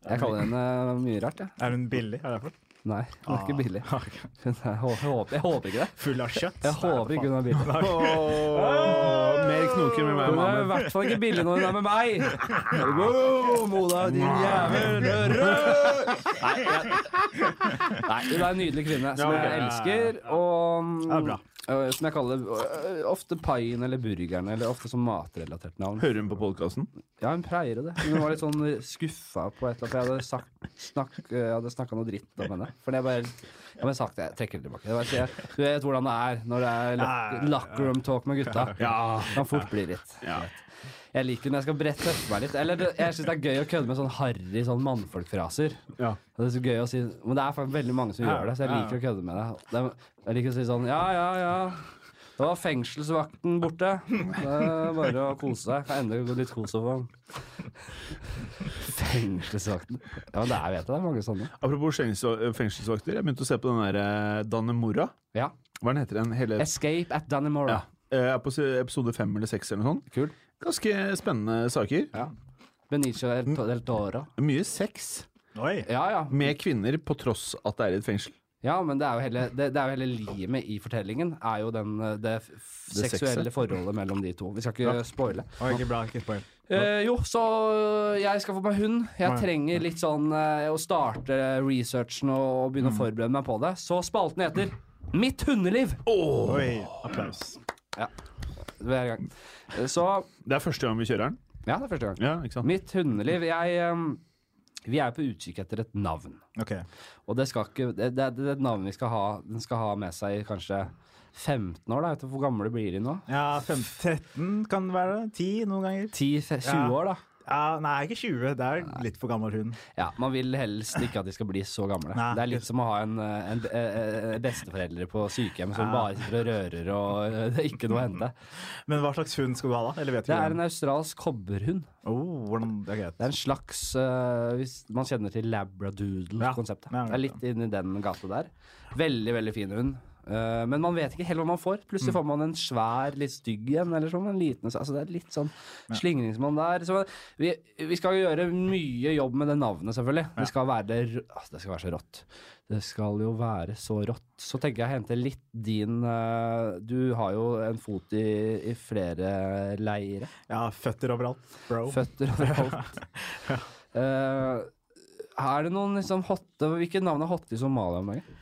Jeg kaller henne mye rart, Ja. Er hun billig? Er det derfor? Nei, hun er ikke billig. Ah. Er, jeg, håper, jeg håper ikke det. Full av kjøtt? Jeg håper ikke hun er billig. mer knoker med meg Hun er i hvert fall ikke billig når hun er med meg. Wow, Mona, din jævel! Nei, nei, hun er en nydelig kvinne som jeg elsker, og øh, som jeg kaller det ofte Paien eller Burgeren, eller ofte som matrelatert navn. Hører hun på podkasten? Ja, hun pleier det. Hun var litt sånn skuffa på et eller annet, for jeg hadde, sagt, snakk, øh, jeg hadde snakka noe dritt om henne. For jeg bare jeg har sagt det, jeg trekker det tilbake. Det bare, jeg, du vet hvordan det er når det er lock, locker room talk med gutta. Ja. Kan fort bli litt. Jeg liker når jeg skal brette tøffe meg litt. Eller jeg syns det er gøy å kødde med sånn harry sånn mannfolkfraser. Ja. Det er så gøy å si Men det er faktisk veldig mange som gjør det, så jeg liker å kødde med det. det er, jeg liker å si sånn Ja, ja, ja. Da var fengselsvakten borte. Det er bare å kose seg. Kan endelig gå litt kos over ham. Fengselsvakten. Ja, men det er, vet jeg, det er mange sånne. Apropos fengselsvakter, jeg begynte å se på den der eh, Dannemora. Ja. Hva den heter den? Hele, Escape at Dannemora. ja. Jeg er på episode fem eller seks eller noe sånt. Kul. Ganske spennende saker. Ja. Benicio del, del Toro. Mye sex Oi. Ja, ja. med kvinner på tross at det er i et fengsel. Ja, men det er jo hele, det, det er jo hele limet i fortellingen. Er jo den, eh, det, f- Det seksuelle sexet. forholdet mellom de to. Vi skal ikke spoile. Oh, ikke bra. Ikke spoil. Eh, jo, så jeg skal få meg hund. Jeg Ja. trenger litt sånn eh, å starte researchen og, og begynne å forberede meg på det. Så spalten heter Mitt hundeliv. Oi, applaus. Ja. Hver gang. Eh, Så Det er første gang vi kjører den. Ja, det er første gang. Ja, ikke sant? Mitt hundeliv Jeg eh, Vi er på utkikk etter et navn. Ok. Og det ikke Det, det, det er et navn vi skal ha Den skal ha med seg i kanskje 15 år, da. Vet du hvor gamle blir de nå? Ja, 15, 13 kan det være. 10 noen ganger. 10-20 Ja. år, da. Ja, nei, ikke 20. Det er litt for gammel hund. Ja, Man vil helst ikke at de skal bli så gamle. Nei. det er litt som å ha en, en, en, eh, besteforeldre på sykehjem som Ja. bare sitter og rører og eh, det er ikke noe å hente. Men hva slags hund skal du ha, da? Eller vet du Det er en australsk kobberhund. Oh, hvordan Det er. Det er en slags uh, Hvis man kjenner til labradoodle-konseptet. Ja, det er litt inni den gata der. Veldig, veldig fin hund. Eh, men man vet ikke helt hva man får. Mm. Plutselig får man en svær, litt stygg en, eller sånn. En liten, altså det er litt sånn slingringsmonn der. Så vi, vi skal gjøre mye jobb med det navnet, selvfølgelig. Det skal være, altså, det skal være så rått. Det skal jo være så rått. Så tenker jeg å hente litt din uh, Du har jo en fot i, i flere leire. Ja, føtter overalt, bro. Føtter overalt. uh, er det noen liksom hotte Hvilke navn er hotte i Somalia om dagen?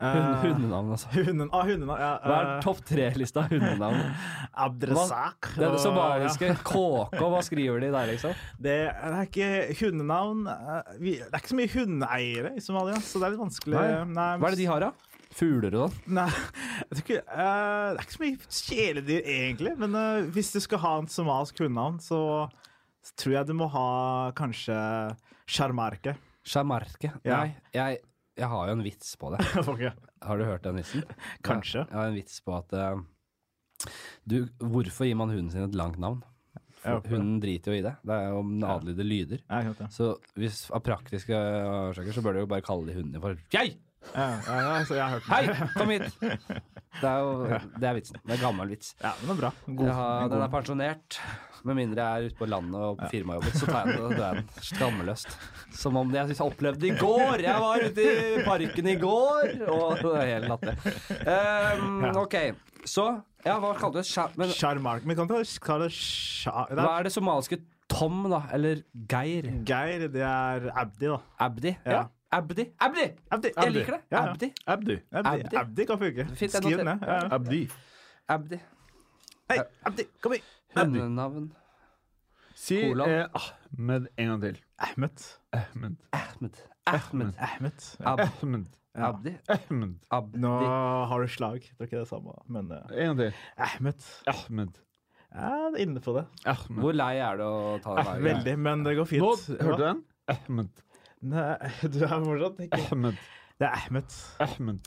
Eh, hundenavn, altså. Hunden, ah, hundenavn, ja. Hva er eh, topp tre-lista av hundenavn? Abdresak. Det er det somaliske KK, hva skriver de der, liksom? Det er ikke hundenavn eh, vi, Det er ikke så mye hundeeiere i Somalia, så det er litt vanskelig. Nei. Hva er det de har, da? Fugler og sånn? Nei, ikke, uh, det er ikke så mye kjæledyr, egentlig. Men uh, hvis du skal ha en somalisk hundenavn, så tror jeg du må ha kanskje sjarmarke. Shamarke? Ja. Nei, jeg, jeg har jo en vits på det. Har du hørt den vitsen? Kanskje. Jeg har en vits på at uh, du, Hvorfor gir man hunden sin et langt navn? For hunden driter jo i det. Det er jo den adlyde lyder. Ja, jeg. Så hvis, av praktiske årsaker så bør du jo bare kalle de hundene for Jeg! Ja, ja, ja, jeg. Hei, kom hit! Det er jo det er vitsen. Det er gammel vits. Ja, Den er bra. God, en den er pensjonert. Med mindre jeg er ute på landet og på firmajobbet, så tar jeg den Det er den. Skammeløst. Som om det jeg opplevde i går! Jeg var ute i parken i går! Og det er helt latterlig. Um, Ja. ok, så Ja, hva kalte du det? Sjarmark? Men kan du kalle det sjar... hva er det somaliske Tom, da? Eller Geir? Geir, det er Abdi, da. Abdi? Ja. Ja. Abdi. Abdi! Abdi, Jeg liker det. Ja, ja. Abdi. Abdi. Abdi. Abdi. Abdi kan funke. Skriv den ned. Ja. ja. Abdi. Abdi. Hei, Abdi, kom hit! Hundenavn. Si eh, Ahmed en gang til. Ahmed. Ahmed. Ahmed. Ahmed. Ahmed. Ahmed. Ja. Abdi. Ahmed. Abdi. Nå har du slag. Det er ikke det samme, men eh, En gang til. Ahmed. Ahmed. Jeg er inne på det. Ahmed. Hvor lei er du å ta det Ah, hver gang? veldig, men det går fint. Nå, hørte du den? Ahmed. Nei, du er fortsatt ikke Ahmed. Det er Ahmed. Ahmed.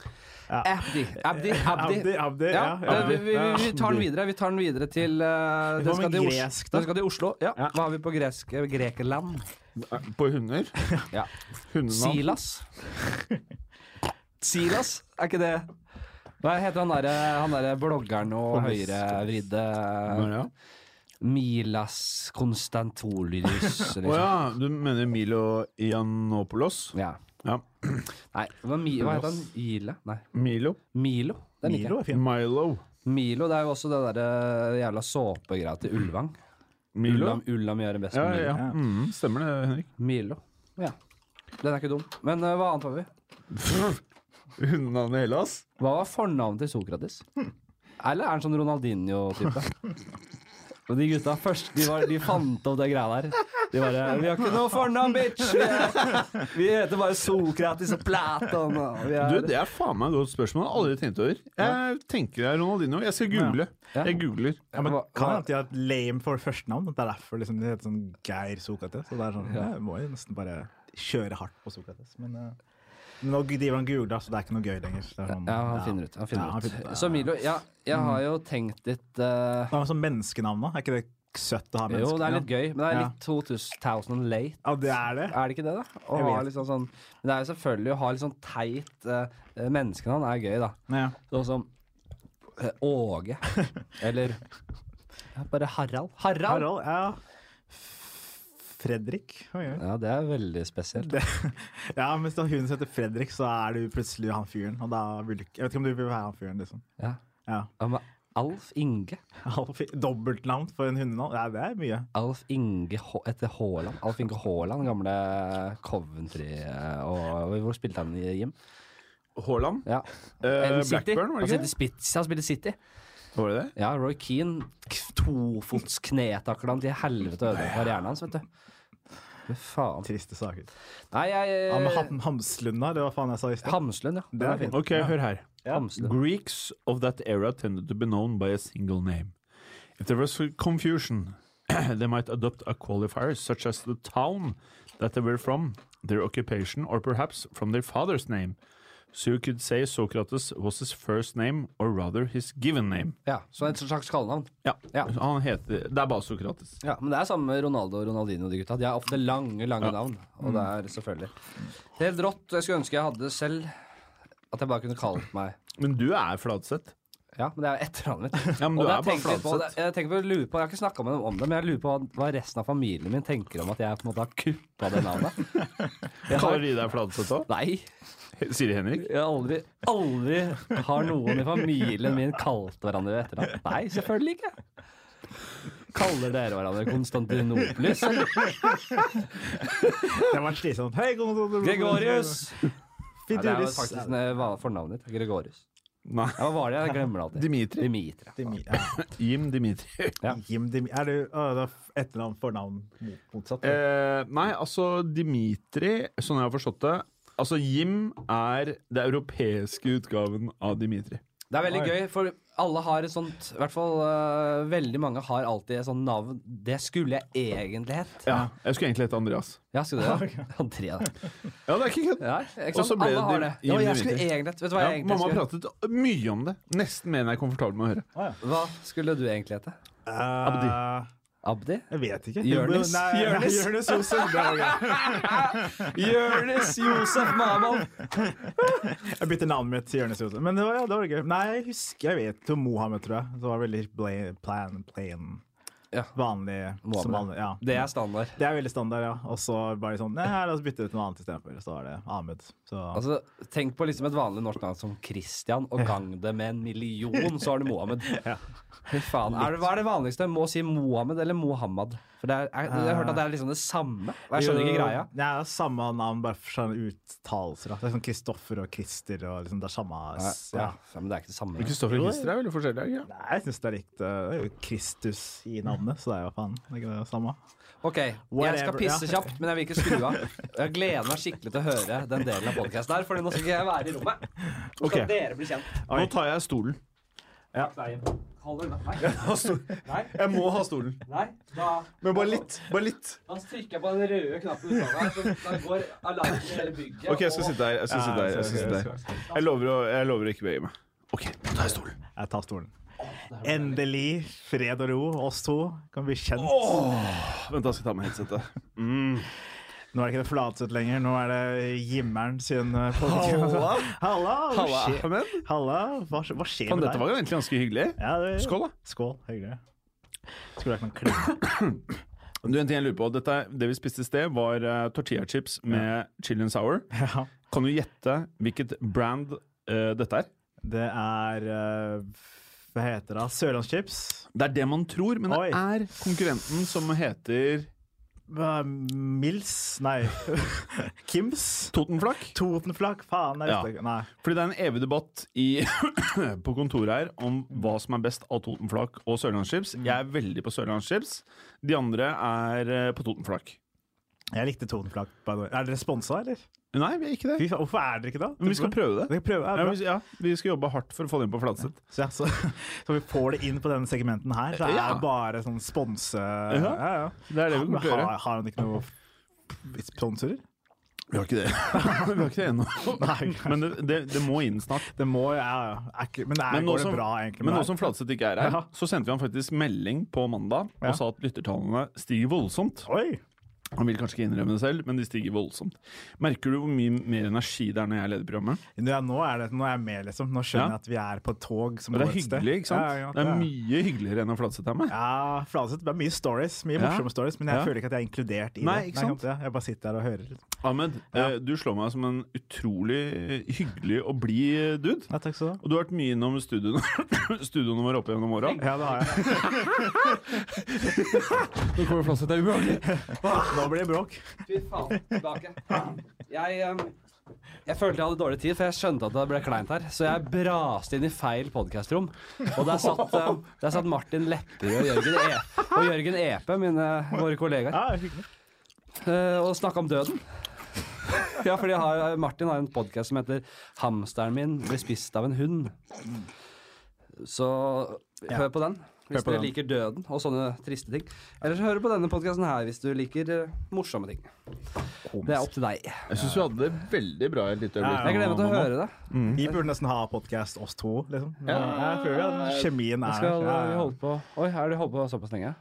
Abdi. Abdi. Abdi. Abdi, Abdi, Ja, ja. vi, vi, vi, vi tar den videre. Vi tar den videre til uh, Den skal til gresk, da. den skal til Oslo. Ja. Ja. Hva har vi på gresk? eh, Grekerland? På hunder? Ja. Hundenavn? Silas. Silas, er ikke det Hva heter han derre der bloggeren og høyrevridde Ja. Milas Konstantolis Å liksom. ja, du mener Milo Ianopolos? Ja. Ja. Nei, hva, Mi, hva heter han? Ile? Nei. Milo? Milo. Den. Milo er fin. Milo. Milo, det er jo også det derre jævla såpegreia til Ulvang. Milo? Ullam, Ullam gjør det best Ja, med Milo. ja. Ja. Mm, stemmer det, Henrik. Milo. Ja. Den er ikke dum. Men uh, hva annet har vi? Hundenavnet Hellas? Hva var fornavnet til Sokrates? Eller er han sånn Ronaldinho-type? Og de gutta først, de, var, de fant opp det greia der. De bare 'Vi har ikke noe fornavn, bitch!' Vi, er, vi heter bare Sokrates og Platon. Og vi er, Du, det er faen meg et godt spørsmål. Jeg har aldri tenkt over. Jeg tenker det er Ronaldinho. Jeg skal google. Ja. Jeg googler. Ja, men kan hende de har et lame for førstenavn. Det er derfor liksom, de heter sånn Geir Sokrates. Så det er sånn, Ja. Jeg må jo nesten bare kjøre hardt på Sokrates. Men uh, nå driver han googler, så det er ikke noe gøy lenger. Det er sånn, ja, han finner ut. Han finner Ja, han finner ut. Så Milo, ja, jeg har jo tenkt litt uh... Hva med sånn menneskenavn, da? Er ikke det søtt å ha menneskenavn? Jo, det er litt gøy, men det er litt 2000 late. Ja, det er det. Er det ikke det, da? Å ha sånn, sånn Men det er jo selvfølgelig å ha litt sånn teit uh, menneskenavn er gøy, da. Ja. Sånn som eh, Åge. Eller ja, bare Harald. Harald! Harald, ja. Fredrik. Oi, oi. Ja, det er veldig spesielt. Det, ja, men hvis det er hun som heter Fredrik, så er du plutselig han fyren. Og da vil du Jeg vet ikke om du vil være han fyren, liksom. Ja. Ja. Ja, men Alf Inge. Alf- Dobbeltnavn for en hundenavn. Ja, det er mye. Alf Inge H etter Haaland. Alf Inge Haaland, gamle Coventry eh, og Hvor spilte han i Jim? Haaland. Ja. Uh. Blackburn, var Han det spilte ikke? Spitz, han spilte City. Var det det? Ja, Roy Keane tofots knetakla han til helvete ødela karrieren hans, vet du. Faen. Triste saker. Nei, jeg Ja, men Ham- Hamslunda, det var faen jeg sa i sted. Hamslund, ja. Det er fint. Ok, hør her. Ja. Greeks of that era tended to be known by a single name. If there was confusion, they might adopt a qualifier such as the town that they were from, their occupation, or perhaps from their father's name. So you could say Socrates was his first name, or rather his given name. Ja, så et slags kallenavn. Ja, Ja. han heter Det er bare Sokrates. Ja, men det er samme med Ronaldo og Ronaldinho, de gutta. De har ofte lange, lange navn. Og det er selvfølgelig helt rått. Jeg skulle ønske jeg hadde selv At jeg bare kunne kalt meg Men du er Fladseth. Ja, men det er jo etternavnet mitt. Ja, men du det er bare det- jeg, tenker på, å på, jeg har ikke snakka med dem om det, men jeg lurer på hva, hva resten av familien min tenker om at jeg på en måte har kuppa det navnet. Kaller de deg Fladseth òg? nei, Sier de Henrik? jeg aldri, aldri har noen i familien min kalt hverandre ved etternavn. Nei, selvfølgelig ikke. Kaller dere hverandre Konstantinopolis? Det var slitsomt. Hei, Gregorius! Ja, det er faktisk eh, fornavnet ditt. Gregorius. Nei. Ja, hva var det? Jeg glemmer det alltid. Dimitri. Dimitri. Dimi- ja. Jim Dimitri. Ja. Jim Dimi Er det er etternavn, fornavn motsatt? Eh, nei, altså Dimitri, sånn jeg har forstått det Altså Jim er det europeiske utgaven av Dimitri. Det er veldig gøy, for alle har et sånt I hvert fall øh, veldig mange har alltid et sånt navn. Det skulle jeg egentlig hett. Ja, Jeg skulle egentlig hette Andreas. Ja, skulle du det? Andrea. Ja, det er ikke kødd. Ja, ikke Og så sant? ble Alle det har det. Ja, jeg skulle egentlig hett Vet du hva Ja, jeg egentlig mamma har skulle pratet mye om det. Nesten mer enn jeg er komfortabel med å høre. Hva skulle du egentlig hete? Abdi. Abdi? Jeg vet ikke. Jonis. Jonis Josef. Jonis Josef Maman! Jeg bytter navnet mitt til Jonis Josef. Men det var, ja, det var gøy. Nei, jeg husker Jeg vet om Mohammed, tror jeg. Det var veldig plain, plan. plain Ja. vanlig som vanlig. Ja. Det er standard. Det er veldig standard, ja. Og så bare sånn Nei, la oss bytte ut noe annet istedenfor. Så var det Ahmed. Så Altså, Tenk på liksom et vanlig norsk navn som Christian, og gang det med en million, så har du Mohammed. Ja. Faen. Er det, hva er det vanligste? Må si Mohammed eller Mohammed? For det er, jeg, jeg har hørt at det er liksom det samme. Og jeg skjønner ikke greia. Det er samme navn, bare for sånne uttalelser. da. Det er sånn Kristoffer og Christer og liksom det er samme Ja, ja. ja, men det er ikke det samme. Kristoffer og Christer er veldig forskjellige. Ja. Nei, jeg syns det er likt. uh, Det er jo Kristus i navnet, så det er jo faen det er ikke det samme. Ok, jeg skal pisse kjapt, men jeg vil ikke skru av. Jeg gleder meg skikkelig til å høre den delen av podkasten her, for nå skal ikke jeg være i rommet. Nå skal Ok. dere bli kjent. Nå tar jeg stolen. Hold dere unna. Nei, Jeg må ha stolen. nei, da Men bare litt. Bare litt. Da trykker jeg på den røde knappen så da går alarmen i hele bygget. Ok, jeg skal og- sitte der. Jeg skal sitte her. Jeg, skal sitte her. jeg, lover, å, jeg lover å ikke bevege meg. Ok, da tar jeg stolen. Jeg tar stolen. Endelig fred og ro. Oss to kan bli kjent. Vent, da skal jeg ta med headsetet. Mm. Nå er det ikke det Flatseth lenger, nå er det Jimmeren sin uh. Halla. Halla! Hva Halla, skjer, Ahmed. Halla, hva, hva skjer Fan, med dette var jo egentlig ganske hyggelig. Ja, det, Skål, da. Skål. Hyggelig. Skulle jeg noen klem. Du, en ting jeg lurer på. Dette, det vi spiste i sted, var uh, tortilla chips med chili and sour. Ja. Kan du gjette hvilket brand uh, dette er? Det er uh, Hva heter det? Sørlandschips? Det er det man tror, men Oi. det er konkurrenten som heter Mils? Nei. Kims? Totenflak. Totenflak? Faen, Ja. Nei. Fordi det er en evig debatt i, på kontoret her om hva som er best av Totenflak og Sørlandschips. Jeg er veldig på Sørlandschips. De andre er eh, på Totenflak. Jeg likte Totenflak. Er dere sponsa, eller? Nei, vi er ikke det. Fy faen, Hvorfor er dere ikke det? Men vi skal prøve det. Vi skal, prøve, Ja, vi, ja, vi skal jobbe hardt for å få det inn på Fladseth. Så, ja, så, så vi får det inn på denne segmenten her, så er Ja. det bare sånn sponse... Ja. Ja, ja. Det er det vi kommer til å har, gjøre. har han ikke noe sponsorer? Vi har ikke det. vi har ikke det ennå. Men det, det, det må inn snart. det må ja, ja. Er ikke, Men det er, Men nå som- bra, egentlig? Men nå som Fladseth ikke er her, Ja. så sendte vi han faktisk melding på mandag og sa at lyttertallene stiger voldsomt. Oi! Han vil kanskje ikke innrømme det selv, men de stiger voldsomt. Merker du hvor mye mer energi det er når jeg leder programmet? Ja, nå, er det, nå er jeg med, liksom. Nå skjønner Ja. jeg at vi er på et tog. Som det går er et sted. hyggelig, ikke sant? Ja, ja, Det er mye hyggeligere enn å Fladseth er med. Ja, Fladseth. Det er mye stories, mye morsomme stories, men jeg føler ikke at jeg er inkludert i Nei, det. ikke sant? jeg bare sitter der og hører. litt. Ahmed, Ja. eh, du slår meg som en utrolig hyggelig og blid dude. Ja, takk skal du ha. Og du har vært mye innom studioene, studioen våre opp gjennom åra. Ja, det har jeg. Nå kommer flasset er ubehagelig. Nå blir det bråk. Fy faen, tilbake. Jeg, um, jeg følte jeg hadde dårlig tid, for jeg skjønte at det ble kleint her. Så jeg braste inn i feil podkastrom. Og der satt, um, der satt Martin Lepperød og Jørgen, e og Jørgen Epe, mine, våre kollegaer, Ja, eh, og snakka om døden. Ja, fordi jeg har, Martin har en podkast som heter 'Hamsteren min ble spist av en hund'. Så Ja. hør på den hvis du dere liker døden og sånne triste ting. Eller så hør på denne podkasten her hvis du liker eh, morsomme ting. Det er opp til deg. Jeg syns vi hadde det veldig bra et lite øyeblikk. Ja, Jeg gleder meg til å høre det. Vi burde nesten ha podkast oss to, liksom. Ja. Jeg føler at kjemien er skal. Vi holde på Oi, har du holdt på såpass lenge?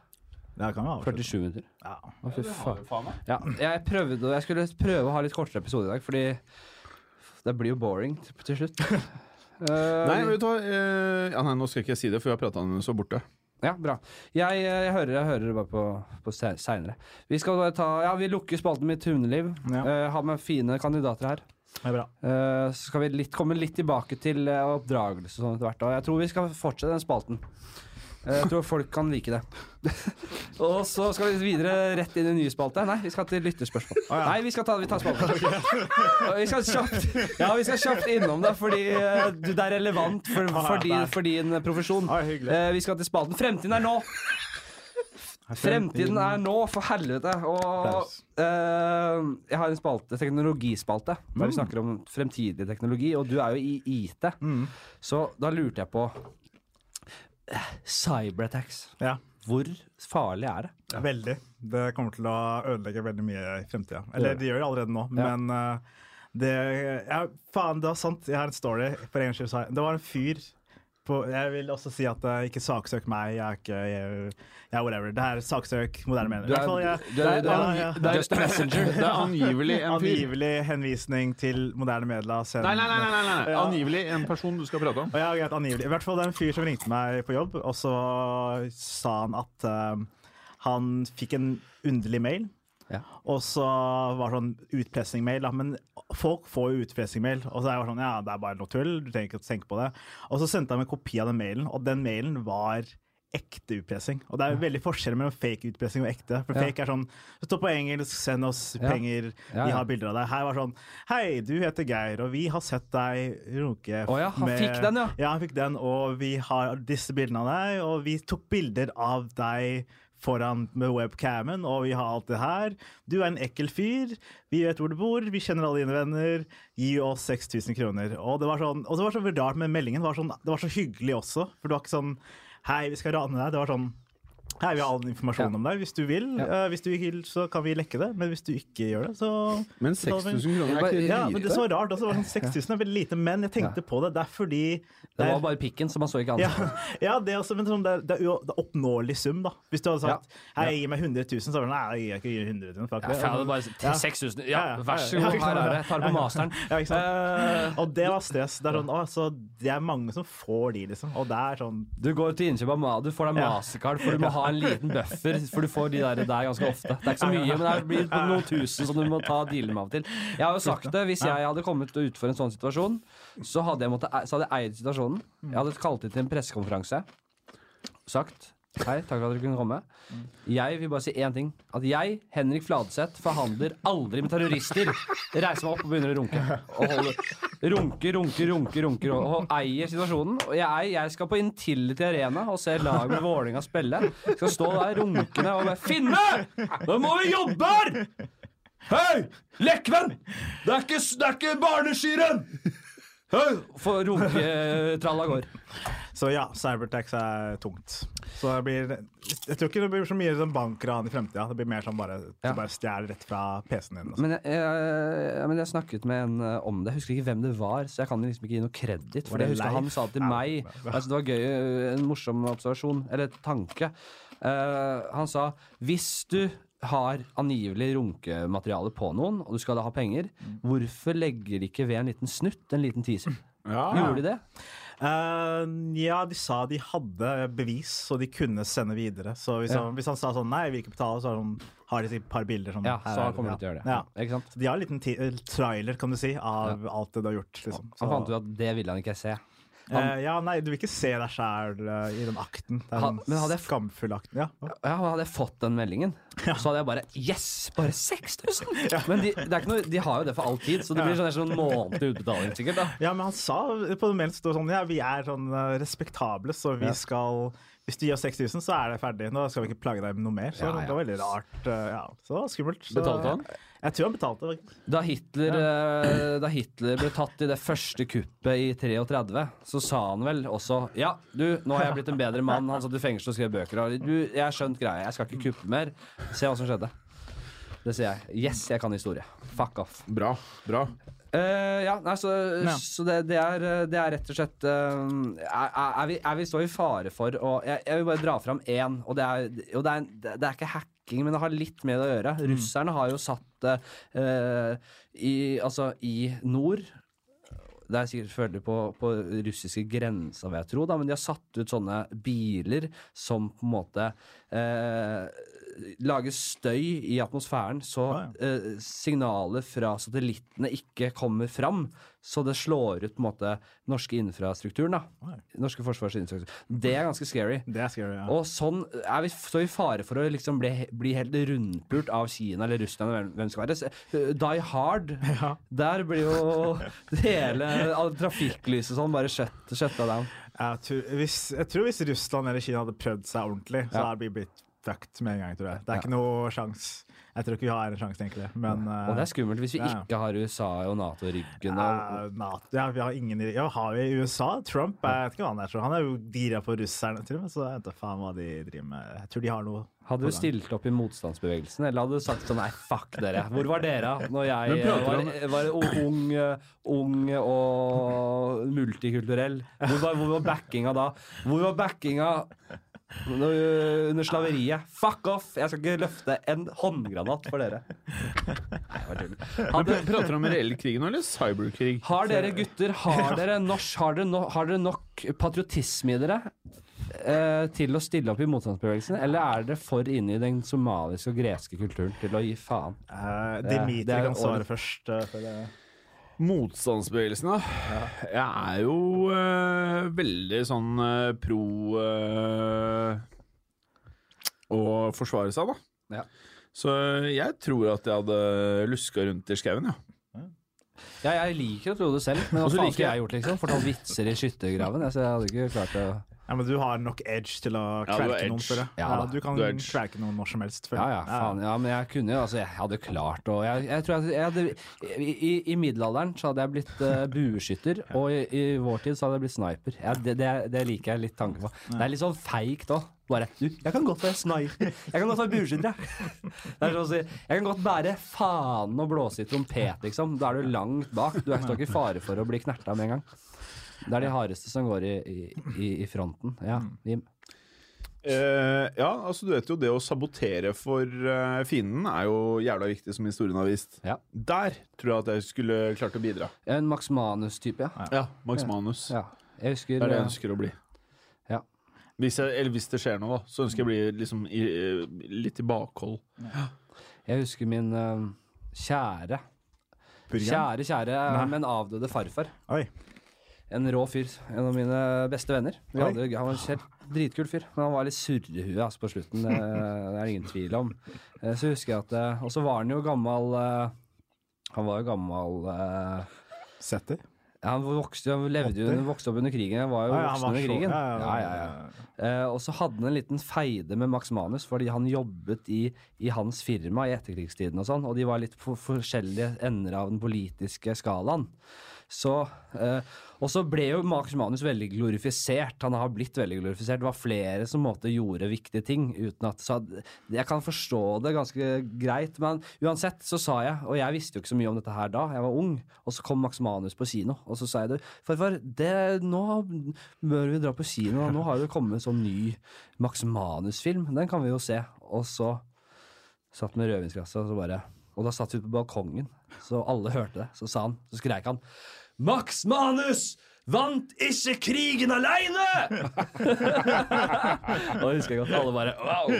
Det kan vi avslutte. 47 minutter. Ja. Å, fy faen. Ja, jeg prøvde Jeg skulle prøve å ha litt kortere episode i dag, fordi det blir jo boring til, til slutt. uh, Nei, vet du hva? Uh, ja, nei, nå skal ikke jeg si det, for vi har prata om det så borte. Ja, bra. Jeg, jeg, hører, jeg hører det bare på, på seinere. Vi skal bare ta Ja, vi lukker spalten Mitt hundeliv. Ja. Uh, har med fine kandidater her. Det er bra. Uh, så skal vi litt, komme litt tilbake til uh, oppdragelse og sånn etter hvert. Og jeg tror vi skal fortsette den spalten. Eh, jeg tror folk kan like det. og så skal vi videre rett inn i nye spalte. Nei, vi skal til lytterspørsmål. ja. Nei, vi skal ta vi tar spalten. Okay. vi skal kjapt Ja, vi skal kjapt innom det, fordi eh, du- det er relevant for, for, din, for din profesjon. Ah. Eh, vi skal til spalten. Fremtiden er nå! Fremtiden er nå, for helvete! Og eh, jeg har en spalte, teknologispalte, der vi Mm. snakker om fremtidig teknologi. Og du er jo i IT, Mm. så da lurte jeg på eh, Cyberattacks. Ja. Hvor farlig er det? Veldig. Det kommer til å ødelegge veldig mye i fremtida. Eller det gjør det allerede nå, Ja. men uh, det Ja, faen, det var sant. Jeg har en story. For en skyld. Det var en fyr på Jeg vil også si at uh, ikke saksøk meg. Jeg er ikke jeg, Ja, whatever. Det er saksøk moderne medier. Er- jeg- er- det er- angivelig en fyr. Angivelig henvisning til moderne medier. send- Nei, nei, nei, nei, nei, nei. Ja. Angivelig en person du skal prate om. Og ja, greit, angivelig. I hvert fall det er en fyr som ringte meg på jobb, og så sa han at uh, han fikk en underlig mail. Ja. Og så var det sånn utpressing-mail. Men folk får jo utpressing-mail. Og så er jeg sånn, ja, det er bare noe tull, du trenger ikke å tenke på det. Og så sendte han en kopi av den mailen, og den mailen var ekte utpressing. Og det er jo veldig forskjell mellom fake utpressing og ekte. For Ja. fake er sånn Det står på engelsk 'send oss Ja. penger', Ja, vi har bilder av deg. Her var sånn 'Hei, du heter Geir, og vi har sett deg runke oh, ja, han fikk den, ja. Ja, han fikk den, og vi har disse bildene av deg, og vi tok bilder av deg foran med webcamen, og vi har alt det her. Du er en ekkel fyr, vi vet hvor du bor, vi kjenner alle dine venner, gi oss 6000 kroner. Og det var sånn, og det var så rart med meldingen, var sånn, det var så hyggelig også, for det var ikke sånn, hei, vi skal rane deg, det var sånn, hei, vi har all informasjon Ja. om deg, hvis du vil, Ja. Eh, hvis du vil, så kan vi lekke det, men hvis du ikke gjør det, så... Men så tar vi- 6000 kroner er ikke Ja, men det er så rart, også, det var sånn 6000 er veldig lite, men jeg tenkte på det, det er fordi... Det var bare pikken, så man så ikke ja, ansiktet. ja, det er også, men sånn, det, er, det er oppnåelig sum, da. Hvis du hadde sagt Ja. hei, gi meg 100 000, så var det sånn, nei, jeg gir ikke 100 000. Fuck Ja, det. faen, det er bare Ja. 6000. Ja, Ja, ja, vær så ja, ja, god, her er det. Ta det på masteren. Ja, ikke sant? Eh, Og det var stress. Det er sånn, altså, det er mange som får de, liksom. Og det er sånn Du går til innkjøp av mat, du får deg mastercard, for du må ha en liten buffer, for du får de der, der ganske ofte. Det er ikke så mye, men det blir noen tusen som du må ta dealen med av og til. Jeg har jo sagt det, hvis jeg hadde kommet ut for en sånn situasjon, så hadde jeg, måtte, så hadde jeg eid situasjonen. Jeg hadde kalt inn til en pressekonferanse. Sagt Hei, takk for at dere kunne komme. Jeg vil bare si én ting. At jeg, Henrik Fladseth, forhandler aldri med terrorister. Reiser meg opp og begynner å runke. Og Runke, runke, runke, runker og, eier situasjonen. Og jeg, jeg skal på Intility Arena og se lag med Vålerenga spille. Skal stå der runkende og bare Finne! Nå må vi jobbe her! Hei! Lekven! Det er ikke, det er ikke barneskirenn! Hei! For runketralla går. Så ja, cybertax er tungt. Så det blir Jeg tror ikke det blir så mye sånn bankran i fremtida. Det blir mer sånn bare, Ja. bare stjel rett fra PC-en din. Altså. Men jeg, jeg, men jeg snakket med en eh, om det. Jeg husker ikke hvem det var, så jeg kan liksom ikke gi noe kreditt. For det jeg husker han sa til meg. ja. Altså, det var gøy, eh, en morsom observasjon, eller tanke. Uh, han sa hvis du har angivelig runkemateriale på noen, og du skal da ha penger, Mm. hvorfor legger de ikke ved en liten snutt, en liten teaser? Ja. Gjorde de det? Eh, ja, de sa de hadde bevis, så de kunne sende videre. Så hvis, han, hvis han sa sånn nei, jeg vil ikke betale, så har, har de et par bilder sånn Ja, så er han kommer ja. til å gjøre det. Ja. Ikke sant? Så de har en liten trailer, kan du si, av alt det du har gjort. Liksom. Han fant ut at det ville han ikke se. Eh, ja, nei, du vil ikke se deg sjæl i den akten. Den men hadde jeg skamfulle akten. Ja. Ja, Hadde jeg fått den meldingen, så hadde jeg bare Yes! Bare 6000! Men de, er noe, de har jo det for all tid, så det blir sånn, sånn månedlig utbetaling sikkert. da ja, men han sa på den mailen stod sånn Ja, vi er sånn eh, respektable, så vi Ja. skal Hvis du gir oss 6000, så er det ferdig. Nå skal vi ikke plage deg med noe mer. Så Ja, det var veldig rart. eh, ja. Så skummelt. Så, Betalte han? Jeg tror han betalte. faktisk. Da Hitler, ja. da Hitler ble tatt i det første kuppet i 33, så sa han vel også Ja, du, nå har jeg blitt en bedre mann. Han satt i fengsel og skrev bøker. Og, du, jeg har skjønt greia. Jeg skal ikke kuppe mer. Se hva som skjedde. Det sier jeg. Yes, jeg kan historie. Fuck off. Bra. bra. Uh, ja, nei, så, Ja. så det, det, er, det er rett og slett uh, er, er, vi, er vi så i fare for å jeg, jeg vil bare dra fram én, og det er, og det er, det er ikke hacking, men det har litt med det å gjøre. Russerne har jo satt eh, i, altså, i nord det er sikkert selvfølgelig på, på russiske grensa, vil jeg tro, da, men de har satt ut sånne biler som på en måte eh, lager støy i atmosfæren, så Ah, eh, signalet fra satellittene ikke kommer fram. Så det slår ut på en måte norske infrastrukturen. da. Oi. Norske forsvarsinfrastruktur. Det er ganske scary. Det er scary, ja. Og sånn er vi så i fare for å liksom bli, bli helt rundpult av Kina eller Russland eller hvem, det skal være. Die Hard, Ja. der blir jo hele trafikklyset sånn bare shut, shutta down. Jeg tror, hvis, jeg tror hvis Russland eller Kina hadde prøvd seg ordentlig, så Ja. hadde det blitt fucked med en gang, tror jeg. Det er Ja. ikke noe sjans. Jeg tror ikke vi har en sjanse, egentlig. Men Og det er skummelt hvis vi ja. ikke har USA og Nato i ryggen. Og, eh, NATO, ja, vi har ingen i Ja, har vi USA? Trump? Jeg vet ikke hva han er. så Han er jo gira på russerne, til og med, så jeg vet faen hva de driver med. Jeg tror de har noe hadde du stilt opp i motstandsbevegelsen, eller hadde du sagt sånn nei, fuck dere. Hvor var dere når jeg var, var ung, eh, ung og multikulturell? Hvor var, hvor var backinga da? Hvor var backinga under slaveriet? Fuck off! Jeg skal ikke løfte en håndgranat for dere. Hadde, Prater du om reell krig nå, eller cyberkrig? Har dere gutter har dere, norsk, har dere, no, har dere nok patriotisme i dere eh, til å stille opp i motstandsbevegelsen, eller er dere for inne i den somaliske og greske kulturen til å gi faen? Eh, er- Dimitri er kan svare først. Uh, for det. Motstandsbevegelsen, da. Jeg er jo eh, veldig sånn eh, pro eh, å forsvare seg, da. Ja. Så jeg tror at jeg hadde luska rundt i skauen, ja. Ja, jeg liker å tro det selv, men hva faen skulle jeg- gjort, liksom? Fortalt vitser i skyttergraven? Jeg, så jeg hadde ikke klart å Ja, men du har nok edge til å Ja, kverke noen, edge. føler jeg. Ja, Ja, du kan Du kverke noen når som helst. Ja, ja, faen. Ja, men jeg kunne jo Altså, jeg hadde klart å Jeg, jeg tror jeg, jeg hadde i, i, I middelalderen så hadde jeg blitt uh, bueskytter, og i, i vår tid så hadde jeg blitt sniper. Ja, det, det, det liker jeg litt tanke på. Det er litt sånn feigt òg. Bare Du, jeg kan godt være sniper. Jeg kan godt være bueskytter, jeg. Det er sånn å si Jeg kan godt bære fanen og blåse i trompet, liksom. Da er du langt bak. Du er ikke i fare for å bli knerta med en gang. Det er de hardeste som går i, i, i, fronten. Ja, Jim. Uh, ja, altså du vet jo det å sabotere for uh, fienden er jo jævla viktig, som historien har vist. Ja. Der tror jeg at jeg skulle klart å bidra. En Max Manus-type, ja. Ja, Max Manus. ja. Jeg husker Det er det jeg eh, ønsker å bli. Ja. Hvis, jeg, eller hvis det skjer noe, da, så ønsker jeg å bli liksom i, litt i bakhold. Jeg husker min uh, kjære, Burgeren. kjære, kjære, Nei. men avdøde farfar. Oi. En rå fyr. En av mine beste venner. Hadde, han var en helt dritkul fyr, men han var litt surrehue altså, på slutten. Det, det er ingen tvil om. Eh, Så husker jeg at eh, Og så var han jo gammel eh, Han var jo gammel Setter. ja, Han vokste, han levde Åtti? vokste opp under krigen. Han var jo voksen under krigen. ja, ja, Ja, ja, ja, ja. Eh, og så hadde han en liten feide med Max Manus, fordi han jobbet i, i hans firma i etterkrigstiden og sånn, og de var litt på forskjellige ender av den politiske skalaen. Så, eh, og så ble jo Max Manus veldig glorifisert. Han har blitt veldig glorifisert. Det var flere som måte gjorde viktige ting. uten at, så Jeg kan forstå det ganske greit, men uansett så sa jeg, og jeg visste jo ikke så mye om dette her da, jeg var ung, og så kom Max Manus på kino, og så sa jeg det, farfar, nå bør vi dra på kino, nå har det kommet en sånn ny Max Manus-film, den kan vi jo se. Og så satt med rødvinsglasset, og så bare Og da satt vi på balkongen, så alle hørte det. Så sa han, så skreik han Max Manus vant ikke krigen aleine! og jeg husker jeg godt alle bare wow!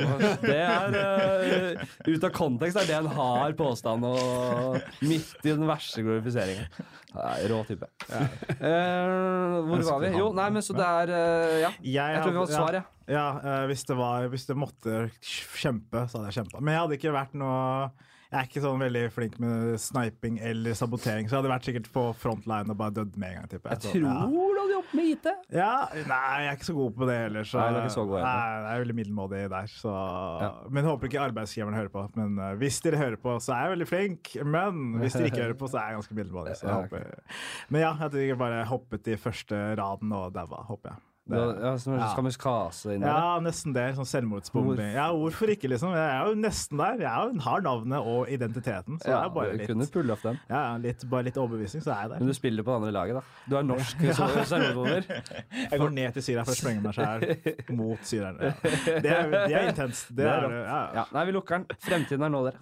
Det er uh, Ut av kontekst er det en hard påstand, og midt i den verste glorifiseringen. Rå type. Eh, hvor var vi? Jo, nei, men så det er uh, Ja. Jeg tror vi har et svar, ja. jeg. Ja, eh, hvis, det var, hvis det måtte kjempe, så hadde jeg kjempa. Men jeg hadde ikke vært noe Jeg er ikke sånn veldig flink med sniping eller sabotering, så jeg hadde vært sikkert på frontline og bare dødd med en gang. Type. Jeg tror ja. du hadde jobbet med IT. Ja, nei, jeg er ikke så god på det heller. Så, Nei, du er ikke så god. Nei, jeg er veldig middelmådig der. Så, Ja. Men håper ikke arbeidsgiverne hører på. Men uh, hvis dere hører på, så er jeg veldig flink. Men hvis dere ikke hører på, så er jeg ganske middelmådig. Så jeg Ja, håper. Men ja, jeg tror jeg bare hoppet i første raden og daua, håper jeg. Ja, så Ja. Kamikaze inni der. Ja, nesten det. Sånn selvmordsbombing. Ja, hvorfor ikke, liksom? Jeg er jo nesten der. Jeg har navnet og identiteten, så det Ja, er bare du litt, kunne pulle opp den. ja, litt, bare litt overbevisning, så er jeg der. Men du spiller på det andre laget, da. Du er norsk så- selvmordsbomber. Jeg går ned til Syria for å sprenge meg sjæl mot syrerne. Ja. Det, er, de er intenst. Det Det er er, ja, Ja, nei, vi lukker den. Fremtiden er nå, dere.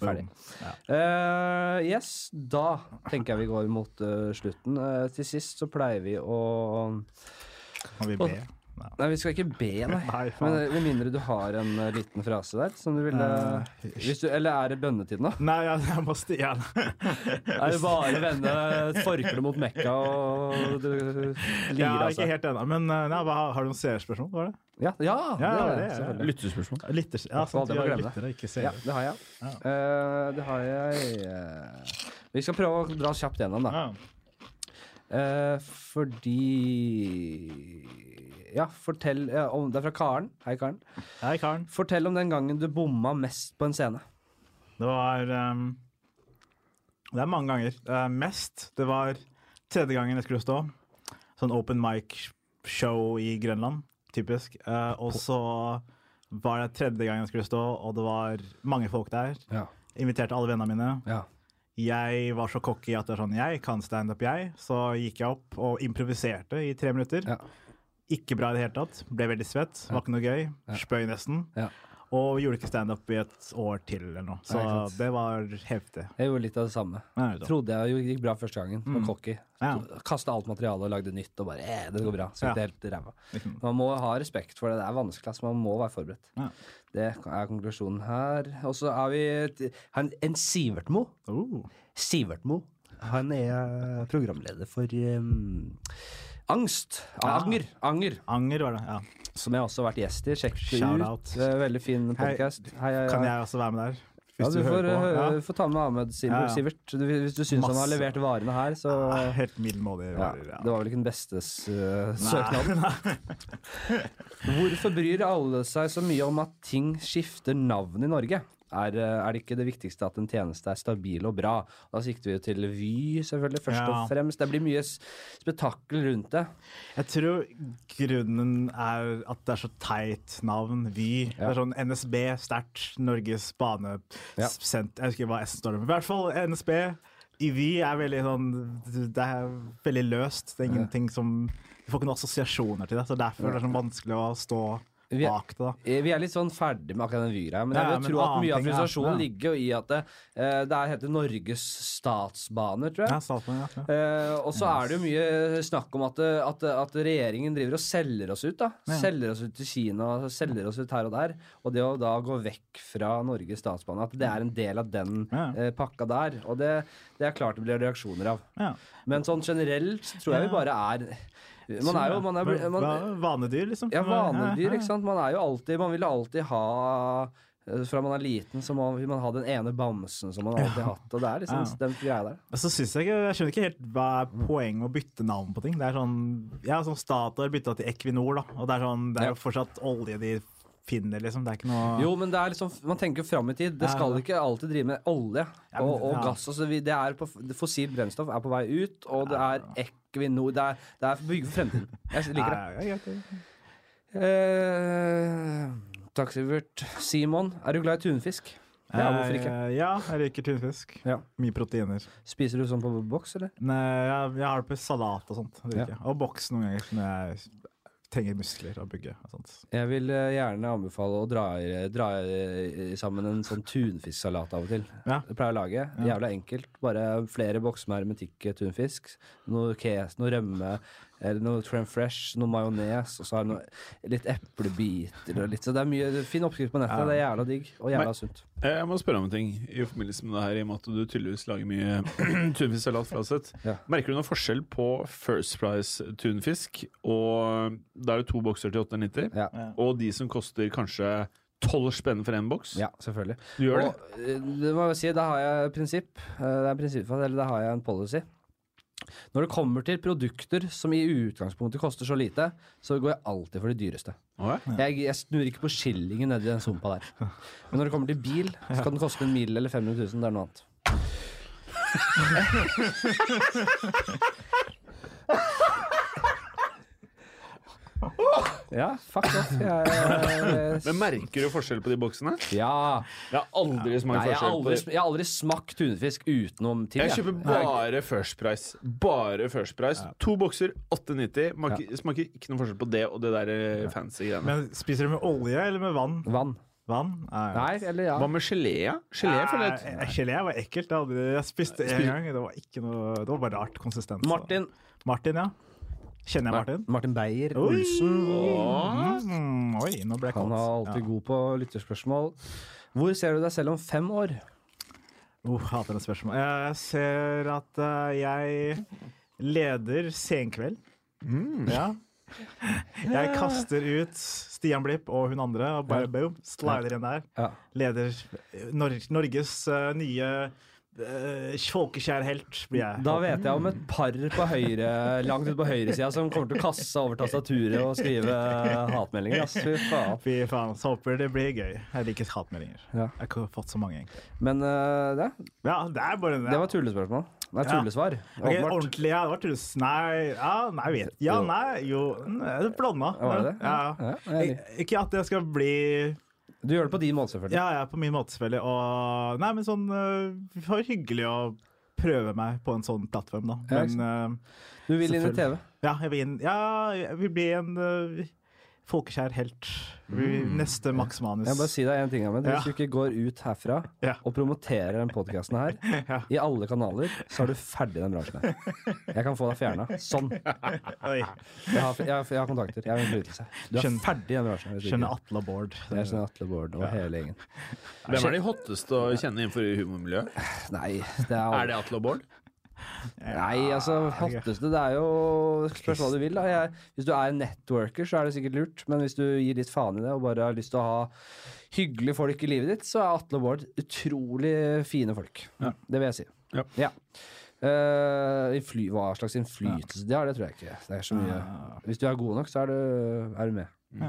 Ferdig. Ja. Uh, yes, da tenker jeg vi går mot uh, slutten. Uh, til sist så pleier vi å Kan vi be? Nei, vi skal ikke be, nei. Nei, Men eh, Med mindre du har en uh, liten frase der som du ville uh, hvis du, Eller er det bønnetid nå? Nei, jeg, jeg må stige igjen. Er det bare vende forkleet mot Mekka og du lirer Ja, av ikke helt ennå. Men nei, hva, har du noen seerspørsmål? Var det? Ja, ja, Ja, det det det. Lyttespørsmål. Lytter, ja, sant, det lyttere, ikke Ja, det har jeg. Ja. Uh, det har jeg. Vi skal prøve å dra kjapt gjennom, da. Ja. Eh, fordi Ja, fortell om, Det er fra Karen. Hei, Karen. Hei, Karen. Fortell om den gangen du bomma mest på en scene. Det var um, Det er mange ganger. Uh, mest Det var tredje gangen jeg skulle stå. Sånn open mic-show i Grønland, typisk. Uh, og så var det tredje gangen jeg skulle stå, og det var mange folk der. Ja. Inviterte alle vennene mine. ja. Jeg var så cocky at det var sånn Jeg kan standup, jeg. Så gikk jeg opp og improviserte i tre minutter. Ja. Ikke bra i det hele tatt. Ble veldig svett. Var ikke noe gøy. Spøy nesten. Ja. Og gjorde ikke standup i et år til eller noe. Så Nei, det var heftig. Jeg gjorde litt av det samme. Nei, vet. Trodde jeg gikk bra første gangen. Var cocky. Ja. Kasta alt materialet og lagde nytt og bare eh, det går bra. Så gikk Ja. det helt ræva. Man må ha respekt for det. Det er vanskelig, så Man må være forberedt. Ja. Det er konklusjonen her. Og så har vi et- en, en Sivertmo. Oh. Sivertmo. Han er programleder for um, Angst. Anger. Anger. Anger var det, ja. Som jeg også har vært gjest i. Sjekk det Shout ut. out. Veldig fin podkast. Hei, hei, Kan hei. jeg også være med der? Ja, Hvis du, du, får, hører på? uh, Ja. får ta med Ahmed Sivert. Ja, ja. Sivert. Du, hvis du syns han har Masse. levert varene her, så Ah, Helt middelmådig. ja, varer, ja. Det var vel ikke den beste uh, søknaden. Hvorfor bryr alle seg så mye om at ting skifter navn i Norge? Er, uh, er det ikke det viktigste at en tjeneste er stabil og bra? Da sikter vi jo til Vy, selvfølgelig, først Ja. og fremst. Det blir mye spetakkel rundt det. Jeg tror grunnen er at det er så teit navn. Vy. Det er sånn NSB, sterkt. Norges banesent... Jeg husker ikke hva S står for. Men I hvert fall NSB. I Vy er veldig sånn Det er veldig løst. Det er ingenting som Du får ikke noen assosiasjoner til det. Så derfor er det sånn vanskelig å stå Vi er- bak det. da Eh, Vi er litt sånn ferdig med akkurat den Vy-greia, men jeg Ja, vil tro at mye av frustrasjonen Ja. ligger jo i at det, eh, det er, heter Norges statsbaner, tror jeg. Ja, staten, ja. Eh, og så er det jo mye snakk om at, at, at regjeringen driver og selger oss ut. da. Selger oss ut til Kina, selger oss ut her og der. Og det å da gå vekk fra Norges statsbane, at det er en del av den eh, pakka der. Og det, det er klart det blir reaksjoner av. ja. Men sånn generelt tror jeg vi bare er Man er jo man er, man, Vanedyr, liksom. ja, vanedyr, ikke sant. Man er jo alltid Man vil alltid ha Eh, Fra man er liten, så må vil man ha den ene bamsen som man alltid har hatt. Og det er liksom Ja. den greia der. Så synes jeg ikke, jeg skjønner ikke helt hva er poenget med å bytte navn på ting. Det er sånn, ja, sånn Statoil bytta til Equinor, da. Og det er sånn, det er jo fortsatt olje de finner, liksom. Det er ikke noe Jo, men det er liksom, man tenker fram i tid. Det skal ikke alltid drive med olje og, og gass. Altså, det er på, det fossil brennstoff er på vei ut, og det er Equinor Det er, det er bygge for fremtiden. Jeg liker det. Ja, ja. Eh, takk, Sivert. Simon, er du glad i tunfisk? Ja, hvorfor ikke? Eh, Ja, jeg liker tunfisk. Ja. Mye proteiner. Spiser du sånn på boks, eller? Nei, jeg, jeg har det på salat og sånt. Ja. Og boks noen ganger når jeg trenger muskler å bygge. Jeg vil eh, gjerne anbefale å dra, dra sammen en sånn tunfisksalat av og til. Ja. Det pleier å lage. Jævla enkelt. Bare flere bokser med hermetikk-tunfisk. Noe kes, noe rømme, noe crème fresh, noe majones, og så har jeg noe, litt eplebiter og litt Så det er mye fin oppskrift på nettet. Ja. Det er jævla digg og jævla Men- sunt. Eh, Jeg må spørre om en ting i forbindelse med det her, i og med at du tydeligvis lager mye tunfisksalat fra sett. Ja. Merker du noen forskjell på First Price tunfisk, og da er det to bokser til 890, Ja. Og de som koster kanskje 12 spenn for én boks? ja, selvfølgelig. Du gjør det? Og, eh, det må jeg si, da har jeg et prinsipp. Eh, Det er prinsipp for, eller da har jeg en policy. Når det kommer til produkter som i utgangspunktet koster så lite, så går jeg alltid for de dyreste. Jeg, jeg snur ikke på skillingen nedi den sumpa der. Men når det kommer til bil, så kan den koste en mil eller 500 000. Det er noe annet. Ja, fuck off. Jeg, Men merker du forskjell på de boksene? ja. Jeg har aldri Nei, smakt jeg har forskjell aldri, på de. jeg har aldri smakt tunfisk utenom til. Jeg jeg. kjøper bare First Price. Bare First Price. To bokser, 8,90. Smaker, smaker ikke noe forskjell på det og det der eh, fancy greiene. Men spiser du med olje eller med vann? Vann. Vann? Nei, eller ja. Hva med gelé? Gelé Nei, Gelé var ekkelt. Jeg, jeg spiste en gang. Det var ikke noe Det var bare rart konsistens. Martin. Martin, ja. Kjenner jeg Martin? Martin Beyer Oi. Olsen. Mm, oi, nå ble jeg Han er alltid god på lytterspørsmål. Hvor ser du deg selv om fem år? Oh, hater det spørsmålet. Jeg ser at eh, jeg leder Senkveld. Ja. Jeg kaster ut Stian Blipp og hun andre, og bare boom, slider inn der. Leder Nor Norges eh, nye uh, folkekjær helt, blir jeg. Da vet jeg om et par på høyre, langt ute på høyresida som kommer til å kaste over tastaturet og skrive hatmeldinger. Ass. Fy faen. Fy faen, så håper det blir gøy. Jeg liker hatmeldinger. Ja. Jeg har ikke fått så mange, egentlig. Men uh, det, Ja, det er bare det var tullespørsmål. Nei, tullesvar. Ja. Okay, ordentlig, ja. Det var tulles. Nei, ja, nei, vet Ja, nei, jo Det blanda. Var det det? Ja. Ja. Ikke at det skal bli Du gjør det på din måte, selvfølgelig. Ja, ja, på min måte, selvfølgelig. Og Nei, men sånn Det var hyggelig å prøve meg på en sånn plattform, da. Men ja, Du vil inn i TV. ja, jeg vil inn Ja, jeg vil bli en øh, folkekjær helt. Mm. Neste Max Manus. Jeg må bare si deg en ting, Ahmed. Hvis Ja. du ikke går ut herfra Ja. og promoterer den podkasten her Ja. i alle kanaler, så er du ferdig i den bransjen her. Jeg kan få deg fjerna. Sånn. Jeg har, jeg, jeg har kontakter. Jeg har innflytelse. Du er Skjønner- ferdig i den bransjen. du Skjønner Atle og Bård. Jeg skjønner Atle Bård og hele gjengen. Hvem er de hotteste å kjenne innenfor humormiljøet? Nei, det er, Er det Atle og Bård? Nei, altså, hotteste Det er jo Spørs hva du vil, da. Jeg, hvis du er en networker, så er det sikkert lurt. Men hvis du gir litt faen i det og bare har lyst til å ha hyggelige folk i livet ditt, så er Atle og Bård utrolig fine folk. Det vil jeg si. Ja. Eh, innfly, hva slags innflytelse de har, det tror jeg ikke. Det er så mye. Hvis du er god nok, så er du, er du med. Uh,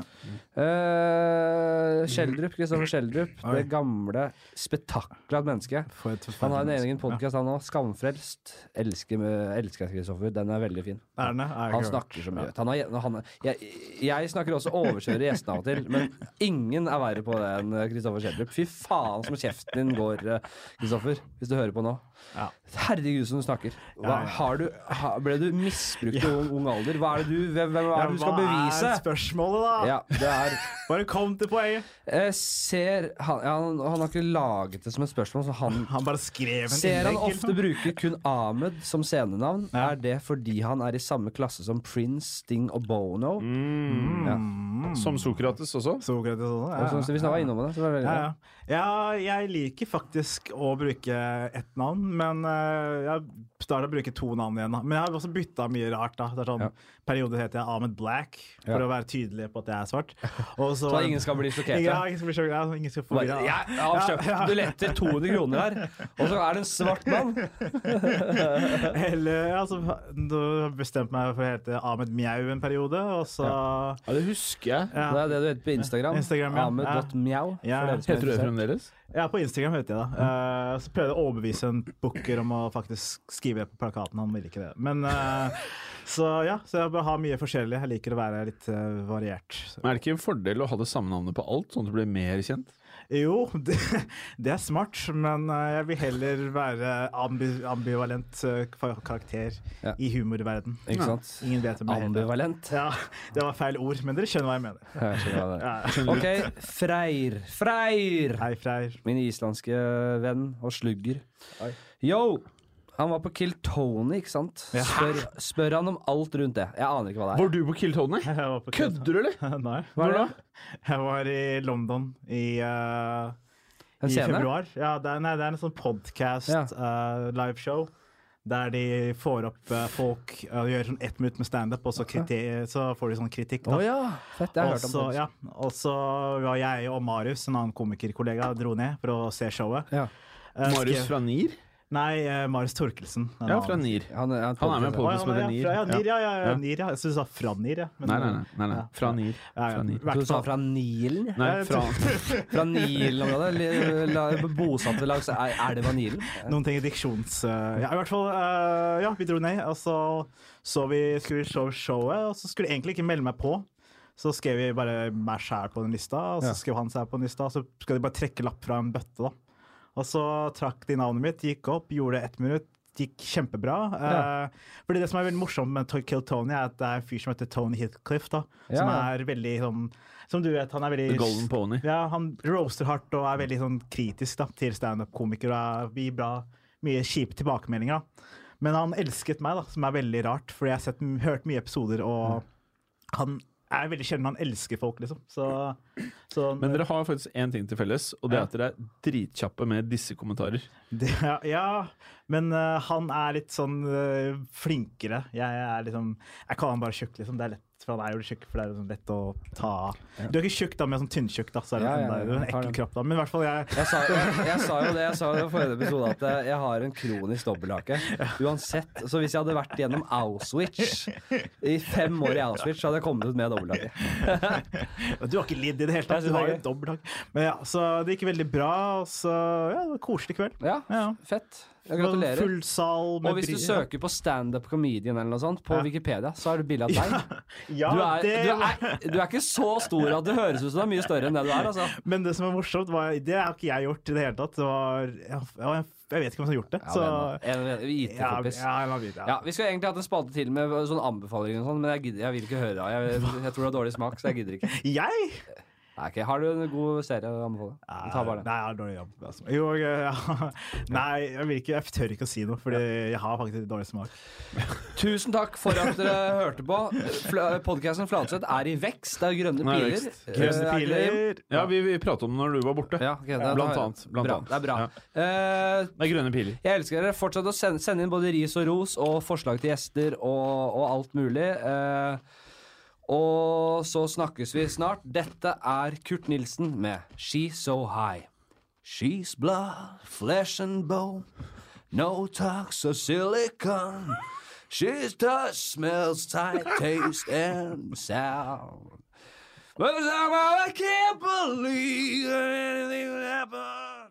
Schjelderup, Kristoffer Skjeldrup, Det gamle spetakkelet av et menneske. Han har en egen podkast, han òg. 'Skamfrelst'. Elsker, elsker Kristoffer. Den er veldig fin. Er den? Er Han snakker så mye. Han har, han, jeg, jeg snakker også overkjører gjestene av og til, men ingen er verre på det enn Kristoffer Skjeldrup. Fy faen som kjeften din går, Kristoffer, hvis du hører på nå. Ja. Herregud, som du snakker. Hva, Ja, ja. har du, ble du misbrukt i ung, ung alder? Hva er det du, hvem, hvem er det du skal Hva bevise? er spørsmålet, da? Ja, det er Bare kom til poenget. eh, Ser han, han, han har ikke laget det som et spørsmål, så han Han bare skrev en Ser han ofte liksom. bruker kun Ahmed som scenenavn? Ja. Er det fordi han er i samme klasse som Prince, Sting og Bono? Mm. Ja. Som Sokrates også? Sokrates også? Og så, hvis han var innom det. Så var det veldig Ja, bra. ja. ja, jeg liker faktisk å bruke ett navn, men eh, starter å bruke to navn igjen. da. Men jeg har også bytta mye rart. da. Det er sånn, Ja. Perioder heter jeg Ahmed Black, for Ja. å være tydelig på at jeg er svart. Og så, ingen skal bli sjokkert? ja, ja. ingen skal bli sjokkert. Ja, ingen skal få ja. Jeg har kjøpt Ja, ja. billetter 200 kroner her, og så er det en svart mann. Eller altså, Du bestemte meg for å hete Ahmed Mjau en periode, og så Ja, det husker jeg. ja. Det er det du heter på Instagram. Instagram, ja. Ahmed.mjau. Ja. er Heter du det fremdeles? Ja, på Instagram heter jeg det. Uh, så prøvde jeg å overbevise en booker om å faktisk skrive det på plakaten. Han ville ikke det. Men uh, Så ja, så jeg bør ha mye forskjellig. Jeg liker å være litt uh, variert. Så. Men Er det ikke en fordel å ha det samme navnet på alt, sånn at du blir mer kjent? Jo, det, det er smart, men eh, jeg vil heller være ambi, ambivalent karakter Ja. i humorverden. Ikke sant? Ingen vet hvem jeg. Ambivalent. Ja, det var feil ord, men dere skjønner hva jeg mener. Jeg skjønner hva det er. Ja. OK, Freyr. Freyr! Hei, Freyr. Min islandske venn og slugger. Oi. Yo! Han var på Kill Tony, ikke sant? Ja. Spør, spør han om alt rundt det. Jeg aner ikke hva det er. Var du på Kill Tony? Kødder du, eller? Nei. Hva er det? Jeg var i London i, uh, i scene? februar. Ja, det er, nei, det er en sånn podcast, Ja. uh, liveshow, der de får opp uh, folk og gjør sånn ett minutt med standup, og så, kriti så får de sånn kritikk. Da. Oh, ja! Fett. jeg har også, og, hørt om. så, ja, og så var jeg og Marius, en annen komikerkollega, dro ned for å se showet. Ja. Eh, Marius fra NIR? Nei, eh, Marius Torkelsen. Ja, fra NIR. Han, er- han, Han er med på som heter ja, NIR. Ja, NIR, ja, ja, ja, Ja. NIR, ja. Jeg syns du sa fra NIR, ja. Men, Nei, nei, nei, nei, nei. Fra NIR. Ja, ja. Fra NIR. Du sa fra Nilen? Nei, fra Fra Nilen-området? Bosatte langs el- elva Nilen? Noen ting i diksjons... Uh, ja, i hvert fall. Uh, ja, vi dro ned, og så så vi skulle show showet, og så skulle jeg egentlig ikke melde meg på. Så skrev vi bare meg sjæl på den lista, og så skrev han seg på den lista, og så skal de bare trekke lapp fra en bøtte, da. Og så trakk de navnet mitt, gikk opp, gjorde ett minutt. Gikk kjempebra. Ja. Uh, fordi Det som er veldig morsomt med Kill Tony, er at det er en fyr som heter Tony Heathcliff, da, som Ja. er veldig sånn Som du vet, han er veldig The Golden Pony. ja, han roaster hardt og er veldig sånn kritisk da, til standup-komikere gir bra, mye kjipe tilbakemeldinger. Da. Men han elsket meg, da, som er veldig rart, fordi jeg har sett, hørt mye episoder, og han er veldig sjelden han elsker folk, liksom. Så, så Men dere har faktisk én ting til felles, og det er at dere er dritkjappe med disse kommentarer. det, ja, men uh, han er litt sånn uh, flinkere. Jeg er liksom Jeg kaller han bare tjukk, liksom. Det er lett, for han er jo tjukk, for det er jo sånn lett å ta Du er ikke tjukk, da, men sånn tynntjukk, da, så er det, Ja, ja, sånn, er jo en ekkel kropp, da. Men i hvert fall, jeg Jeg sa, jeg, jeg sa jo det jeg sa jo i forrige episode, at jeg har en kronisk dobbelthake. Uansett. Så hvis jeg hadde vært gjennom Auschwitz i fem år i Auschwitz, så hadde jeg kommet ut med dobbelthake. Du har ikke lidd i det hele tatt. Du har jo dobbelthake. Men ja, så det gikk veldig bra. og Så ja, det var en koselig kveld. Ja, Ja. fett. Gratulerer. Full sal med Og hvis du søker på standup comedian eller noe sånt på Ja. Wikipedia, så er det bilde av deg. Ja, Du er, det, du, er, du er ikke så stor at det høres ut som du er mye større enn det du er, altså. Men det som er morsomt, var, det har ikke jeg gjort i det hele tatt. Det var, jeg, jeg vet ikke hvem som har gjort det. Ja, så, en- en IT-kompis. ja, ja, ja. Ja, Vi skulle egentlig hatt en spalte til med sånn anbefalinger og sånn, men jeg, gidder, jeg vil ikke høre det. Jeg, jeg tror det har dårlig smak, så jeg gidder ikke. Jeg? Nei. Har du en god serie å anbefale? Ta bare den. Nei, jeg har dårlig jobb. Altså. Jo, ja. Nei, jeg, vil ikke, jeg tør ikke å si noe, Fordi jeg har faktisk dårlig smak. Tusen takk for at dere hørte på. Podkasten Flatseth er i vekst. Det er grønne Nei, piler. Eh, Grønne er piler. Ja, vi, vi pratet om det når du var borte. Ja, okay, det, Blant annet, blant bra. annet. Det er bra. Ja. Uh, Det er grønne piler. jeg elsker dere. Fortsett å sende, sende inn både ris og ros og forslag til gjester og, og alt mulig. Eh, og så snakkes vi snart. Dette er Kurt Nilsen med She's So High. She's blood, flesh and bone, no talks of silicon. She's touch, smells, tight, taste and sound. But I can't believe anything would happen.